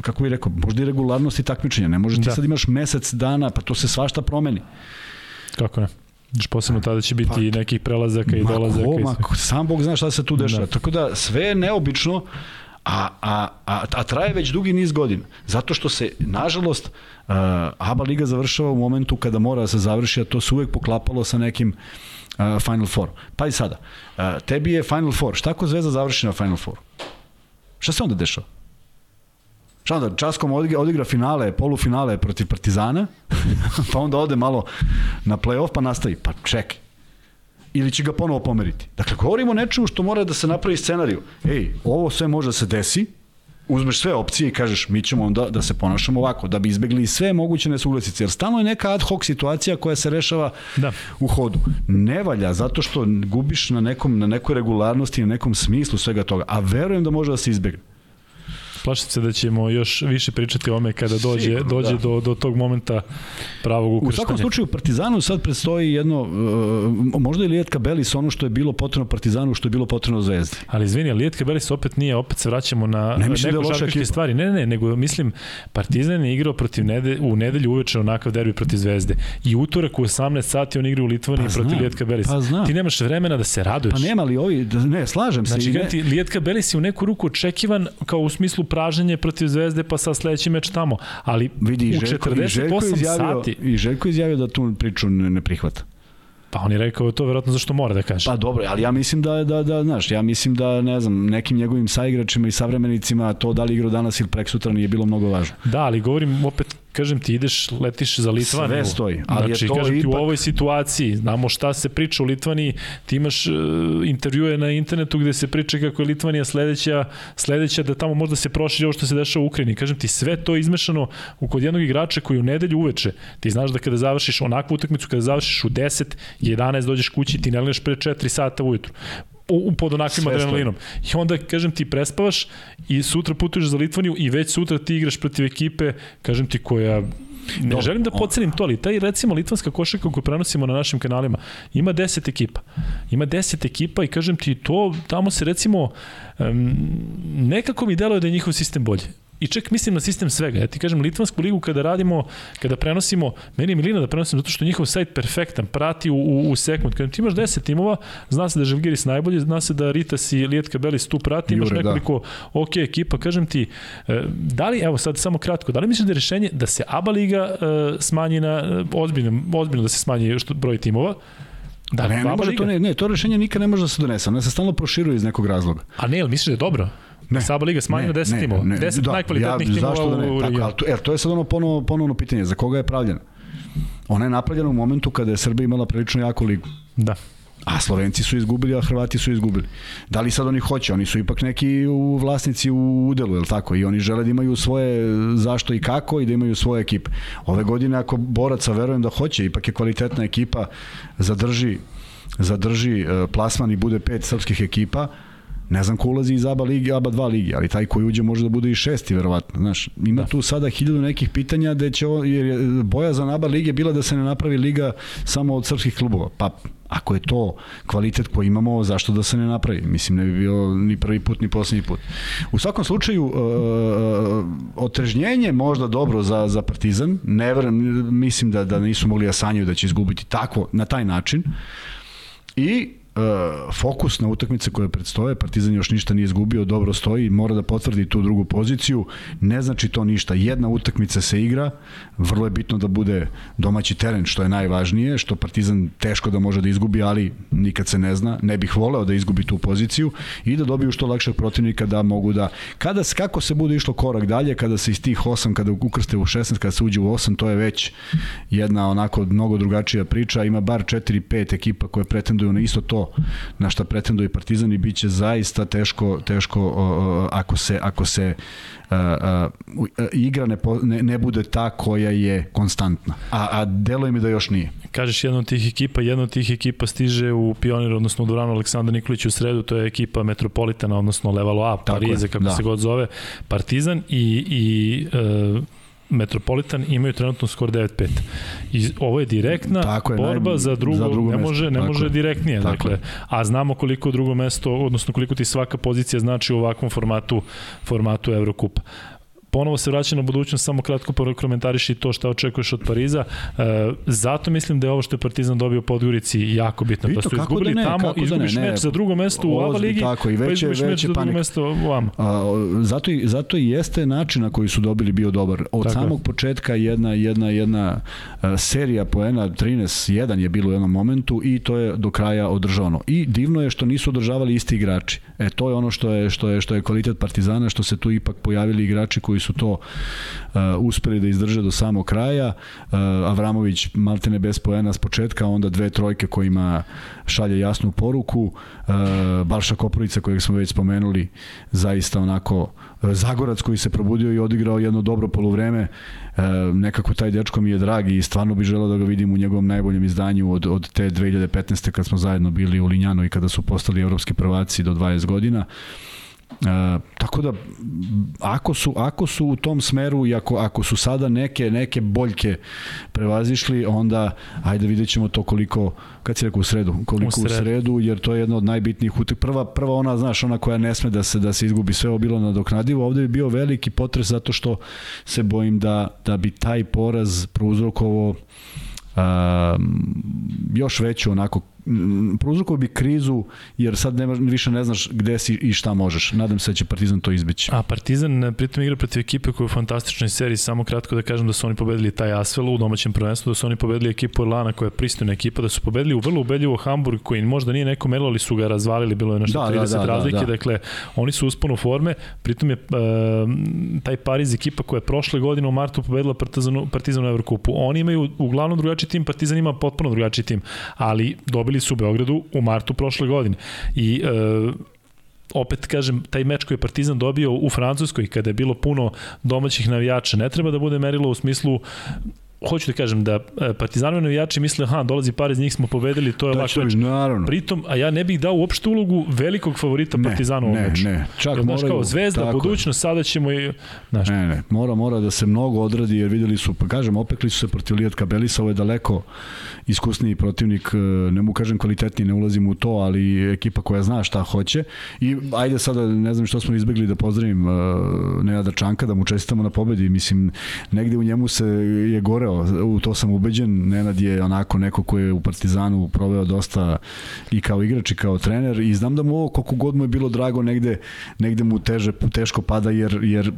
kako bih rekao, možda i regularnosti takmičenja. Ne možeš ti da. sad imaš mesec dana, pa to se svašta promeni. Kako ne? Još posebno tada će biti pa, nekih prelazaka i dolazaka. Ko, ma, sam Bog zna šta se tu dešava. Da. Tako da sve je neobično, a, a, a, a traje već dugi niz godina. Zato što se, nažalost, uh, ABA Liga završava u momentu kada mora da se završi, a to se uvek poklapalo sa nekim uh, Final Four. Pa i sada, uh, tebi je Final Four. Šta ako Zvezda završi na Final Four? Šta se onda dešava? Šta onda, Časkom odigra finale, polufinale protiv Partizana, pa onda ode malo na play-off pa nastavi. Pa čekaj, ili će ga ponovo pomeriti. Dakle, govorimo o nečemu što mora da se napravi scenariju. Ej, ovo sve može da se desi, uzmeš sve opcije i kažeš mi ćemo onda da se ponašamo ovako, da bi izbegli sve moguće nesuglasice, jer stalno je neka ad hoc situacija koja se rešava da. u hodu. Ne valja, zato što gubiš na, nekom, na nekoj regularnosti, na nekom smislu svega toga, a verujem da može da se izbegne. Plašim se da ćemo još više pričati o ome kada dođe, Sigurno, dođe da. do, do tog momenta pravog ukrštanja. U svakom slučaju Partizanu sad predstoji jedno, uh, možda i Lijetka Belis ono što je bilo potrebno Partizanu, što je bilo potrebno Zvezdi. Ali izvini, Lijetka Belis opet nije, opet se vraćamo na ne neko da žarkaške stvari. Ne, ne, ne, nego mislim Partizan je igrao protiv nede, u nedelju uveče onakav derbi protiv Zvezde. I utorak u 18 sati on igra u Litvaniji pa protiv Lijetka Belis. Pa znam. Ti nemaš vremena da se raduješ. Pa nema li ovi, ne, slažem se. Znači, ne... Lijetka Belis je u neku ruku očekivan kao u smislu praženje protiv Zvezde, pa sa sledeći meč tamo. Ali Vidi, u Željko, 48 Željko izjavio, sati... I Željko izjavio da tu priču ne, ne prihvata. Pa on je rekao to verovatno zašto mora da kaže. Pa dobro, ali ja mislim da, da, da, znaš, ja mislim da, ne znam, nekim njegovim saigračima i savremenicima to da li igrao danas ili preksutra nije bilo mnogo važno. Da, ali govorim opet kažem ti ideš, letiš za Litvaniju. Sve stoji. Ali znači, je to kažem ipak... ti u ovoj situaciji, znamo šta se priča u Litvaniji, ti imaš uh, intervjue na internetu gde se priča kako je Litvanija sledeća, sledeća da tamo možda se proširi ovo što se dešava u Ukrajini. Kažem ti, sve to izmešano u kod jednog igrača koji u nedelju uveče, ti znaš da kada završiš onakvu utakmicu, kada završiš u 10, 11 dođeš kući, ti ne pre 4 sata ujutru u, pod onakvim adrenalinom. I onda, kažem ti, prespavaš i sutra putuješ za Litvaniju i već sutra ti igraš protiv ekipe, kažem ti, koja Ne Dobre. želim da pocenim to, ali taj recimo litvanska košarka koju prenosimo na našim kanalima ima 10 ekipa. Ima 10 ekipa i kažem ti to, tamo se recimo um, nekako mi deluje da je njihov sistem bolji i čak mislim na sistem svega. Ja ti kažem, Litvansku ligu kada radimo, kada prenosimo, meni je milina da prenosim zato što njihov sajt perfektan, prati u, u, u sekund. Kada ti imaš 10 timova, zna se da je Žalgiris najbolji, zna se da Ritas i Lijetka Belis tu prati, imaš Jure, da. nekoliko da. ok ekipa, kažem ti, e, da li, evo sad samo kratko, da li misliš da je rešenje da se ABA liga uh, smanji na, uh, ozbiljno, ozbiljno da se smanji broj timova, Da, ne, ne, može to, ne, ne, to rešenje nikad ne može da se donese, ono se stalno proširuje iz nekog razloga. A ne, ali misliš da je dobro? Ne. Saba Liga smanjena 10 timova. 10 da, najkvalitetnijih ja, timova da ne? u regionu. To, to je sad ono ponovno, ponovno pitanje. Za koga je pravljena? Ona je napravljena u momentu kada je Srbija imala prilično jaku ligu. Da. A Slovenci su izgubili, a Hrvati su izgubili. Da li sad oni hoće? Oni su ipak neki u vlasnici u udelu, je li tako? I oni žele da imaju svoje zašto i kako i da imaju svoje ekipe. Ove godine ako boraca verujem da hoće, ipak je kvalitetna ekipa, zadrži zadrži e, plasman i bude pet srpskih ekipa, Ne znam ko ulazi iz ABA ligi, ABA 2 ligi, ali taj koji uđe može da bude i šesti, verovatno. Znaš, ima da. tu sada hiljadu nekih pitanja da će, jer je boja za ABA lige bila da se ne napravi liga samo od srpskih klubova. Pa ako je to kvalitet koji imamo, zašto da se ne napravi? Mislim, ne bi bio ni prvi put, ni poslednji put. U svakom slučaju, uh, otrežnjenje možda dobro za, za Partizan. Ne verujem, mislim da, da nisu mogli da sanjaju da će izgubiti tako, na taj način. I fokus na utakmice koje predstoje, Partizan još ništa nije izgubio, dobro stoji, mora da potvrdi tu drugu poziciju, ne znači to ništa, jedna utakmica se igra, vrlo je bitno da bude domaći teren, što je najvažnije, što Partizan teško da može da izgubi, ali nikad se ne zna, ne bih voleo da izgubi tu poziciju i da dobiju što lakšeg protivnika da mogu da, kada, kako se bude išlo korak dalje, kada se iz tih 8, kada ukrste u 16, kada se uđe u 8, to je već jedna onako mnogo drugačija priča, ima bar 4-5 ekipa koje pretenduju na isto to na šta pretenduje Partizan i biće zaista teško teško ako se ako se igra ne, ne, ne bude ta koja je konstantna. A, a deluje mi da još nije. Kažeš jedna od tih ekipa, jedna od tih ekipa stiže u Pionir, odnosno u Duranu Aleksandra Nikolić u sredu, to je ekipa Metropolitana, odnosno Levalo A, Parize, kako da. se god zove, Partizan i, i uh, Metropolitan imaju trenutno skor 9-5. I ovo je direktna tako je, borba naj, za drugo, za drugo ne može ne može direktnije, tako dakle. Je. A znamo koliko drugo mesto, odnosno koliko ti svaka pozicija znači u ovakvom formatu formatu Evrokupa ponovo se vraća na budućnost, samo kratko komentariši to šta očekuješ od Pariza. E, zato mislim da je ovo što je Partizan dobio po Podgorici jako bitno. Vito, da su izgubili da ne, tamo, izgubiš da ne, ne, meč za drugo mesto u ABA ligi, tako, i već, pa izgubiš meč za drugo mesto u AMA. A, zato, i, zato i jeste način na koji su dobili bio dobar. Od tako. samog početka jedna, jedna, jedna uh, serija poena 13-1 je bilo u jednom momentu i to je do kraja održavano. I divno je što nisu održavali isti igrači. E, to je ono što je, što je, što je kvalitet Partizana, što se tu ipak pojavili igrači koji su to uh, uspeli da izdrže do samog kraja. Uh, Avramović maltene bez poena s početka, onda dve trojke kojima šalje jasnu poruku. Uh, Balša Koprivica kojeg smo već spomenuli, zaista onako Zagorac koji se probudio i odigrao jedno dobro poluvreme. E, nekako taj dečko mi je drag i stvarno bih želeo da ga vidim u njegovom najboljem izdanju od, od te 2015. kad smo zajedno bili u Linjanu i kada su postali evropski prvaci do 20 godina. Tako da ako su ako su u tom smeru i ako ako su sada neke neke boljke prevazišli onda ajde videćemo to koliko kad si rekao u sredu koliko u sredu, u sredu. jer to je jedna od najbitnijih utak prva prva ona znaš ona koja ne sme da se da se izgubi sve ovo bilo nadoknadivo. Ovde bi bio veliki potres zato što se bojim da da bi taj poraz prouzrokovao um, još veću onako prouzrokovao bi krizu jer sad nema, više ne znaš gde si i šta možeš. Nadam se da će Partizan to izbeći. A Partizan pritom igra protiv ekipe koja je u fantastičnoj seriji. Samo kratko da kažem da su oni pobedili taj Asvel u domaćem prvenstvu, da su oni pobedili ekipu Orlana koja je pristojna ekipa, da su pobedili u vrlo ubedljivo Hamburg koji možda nije neko merilo, ali su ga razvalili, bilo je nešto da, 30 da, da, razlike. Da, da. Dakle, oni su usponu forme. Pritom je uh, taj Pariz ekipa koja je prošle godine u martu pobedila Partizanu, Partizanu u Evrokupu. Oni imaju uglavnom drugačiji tim, Partizan ima potpuno drugačiji tim, ali dobili dobili su u Beogradu u martu prošle godine. I e, opet kažem, taj meč koji je Partizan dobio u Francuskoj, kada je bilo puno domaćih navijača, ne treba da bude merilo u smislu hoću da kažem da e, Partizanovi navijači misle, aha, dolazi Pariz, njih smo pobedili, to je lako meč. Naravno. Pritom, a ja ne bih dao uopšte ulogu velikog favorita ne, Partizanu ne, meču. Ne, čak jer, znaš, kao Zvezda, budućnost, sada ćemo i... Znaš, ne, ne, mora, mora da se mnogo odradi, jer videli su, pa kažem, opekli su se protiv Lijetka Belisa, ovo je daleko iskusniji protivnik, e, ne mu kažem kvalitetniji, ne ulazim u to, ali ekipa koja zna šta hoće. I ajde sada, ne znam što smo izbegli da pozdravim uh, Nenada Čanka, da mu čestitamo na pobedi. Mislim, negde u njemu se je goreo, u to sam ubeđen. Nenad je onako neko ko je u Partizanu proveo dosta i kao igrač i kao trener i znam da mu ovo koliko god mu je bilo drago negde, negde mu teže, teško pada jer, jer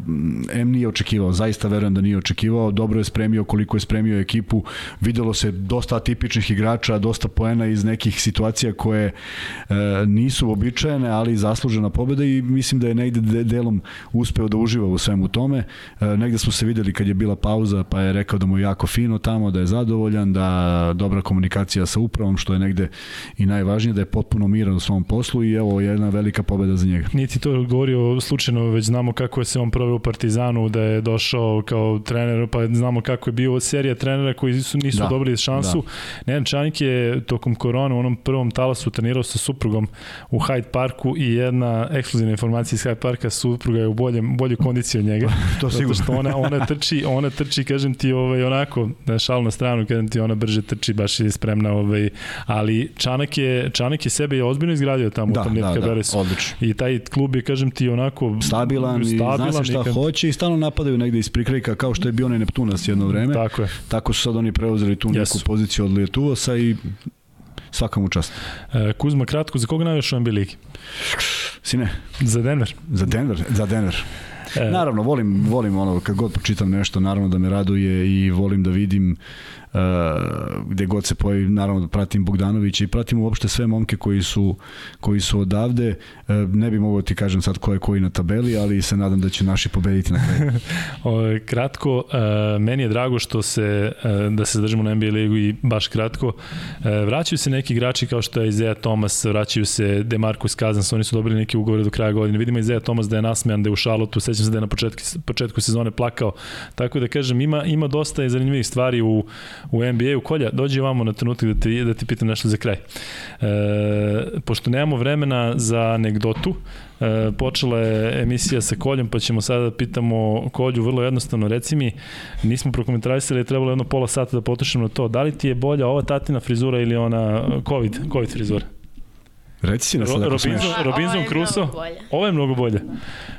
M nije očekivao, zaista verujem da nije očekivao, dobro je spremio koliko je spremio ekipu, videlo se dosta tipičnih igrača, dosta poena iz nekih situacija koje e, nisu običajene, ali zaslužena pobeda i mislim da je negde de, delom uspeo da uživa u svemu tome. E, negde smo se videli kad je bila pauza, pa je rekao da mu je jako fino tamo, da je zadovoljan, da dobra komunikacija sa upravom, što je negde i najvažnije, da je potpuno miran u svom poslu i evo jedna velika pobeda za njega. Niti to govorio slučajno, već znamo kako je se on proveo u Partizanu, da je došao kao trener, pa znamo kako je bio serija trenera koji su, nisu da, dobili šansu. Da. Nejan Čanik je tokom korona u onom prvom talasu trenirao sa suprugom u Hyde Parku i jedna ekskluzivna informacija iz Hyde Parka, supruga je u boljem, bolju kondiciji od njega. to sigurno. Zato što ona, ona trči, ona trči, kažem ti, ovaj, onako, na šal na stranu, kažem ti, ona brže trči, baš je spremna, ovaj, ali Čanak je, Čanak je sebe je ozbiljno izgradio tamo da, u tom da, da, odlično. I taj klub je, kažem ti, onako stabilan, stabilan i zna se šta nikad... hoće i stalno napadaju negde iz prikrajka, kao što je bio onaj Neptunas jedno vreme. Tako je. Tako su sad oni preuzeli tu neku yes. poziciju od Lietuvosa i svaka mu čast. E, Kuzma, kratko, za koga najviše u NBA ligi? Sine? Za Denver. Za Denver, za Denver. Naravno, volim, volim ono, kad god počitam nešto, naravno da me raduje i volim da vidim gde god se pojavi, naravno da pratim Bogdanovića i pratim uopšte sve momke koji su, koji su odavde. Uh, ne bi mogao ti kažem sad ko je koji na tabeli, ali se nadam da će naši pobediti na kraju. kratko, uh, meni je drago što se, da se zadržimo na NBA ligu i baš kratko. Vraćaju se neki igrači kao što je Isaiah Thomas, vraćaju se DeMarcus Cousins, oni su dobili neke ugovore do kraja godine. Vidimo Isaiah Thomas da je nasmejan, da je u šalotu, sećam se da je na početku, početku sezone plakao. Tako da kažem, ima, ima dosta zanimljivih stvari u, u NBA-u. Kolja, dođi vamo na trenutak da ti, da ti pitam nešto za kraj. E, pošto nemamo vremena za anegdotu, e, počela je emisija sa Koljom, pa ćemo sada da pitamo Kolju vrlo jednostavno. Reci mi, nismo prokomentarisali, trebalo jedno pola sata da potrošimo na to. Da li ti je bolja ova tatina frizura ili ona COVID, COVID frizura? Reci si na sada Robinson, Robinson Crusoe. Ovo je mnogo bolje.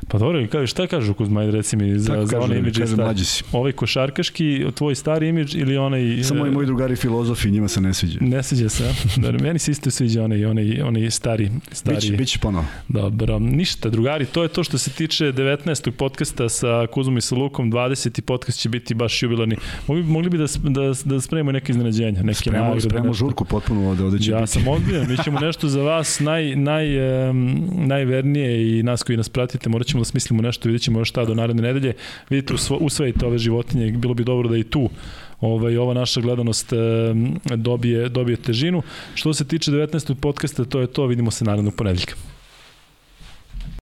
Pa dobro, kaže, šta kažu Kuzma, reci mi za, za onaj imidž kažem, mlađi si. Ovaj košarkaški, tvoj stari imidž ili onaj... Samo i moji drugari filozofi, njima se ne sviđa. Ne sviđa se, da, meni se isto sviđa onaj, onaj, onaj stari. stari. Biće, biće ponovo. Dobro, ništa, drugari, to je to što se tiče 19. podcasta sa Kuzmom i sa Lukom, 20. podcast će biti baš jubilarni. Mogli, mogli bi da, da, da spremimo neke iznenađenja, neke spremamo, nagrade. Spremamo žurku potpuno ovde, ovde će ja biti. sam odbijan, mi ćemo nešto za vas nas naj, naj, um, najvernije i nas koji nas pratite, morat ćemo da smislimo nešto, vidjet ćemo šta do naredne nedelje. Vidite, usvojite ove životinje, bilo bi dobro da i tu ovaj, ova naša gledanost dobije, dobije težinu. Što se tiče 19. podcasta, to je to, vidimo se narednog ponedeljka.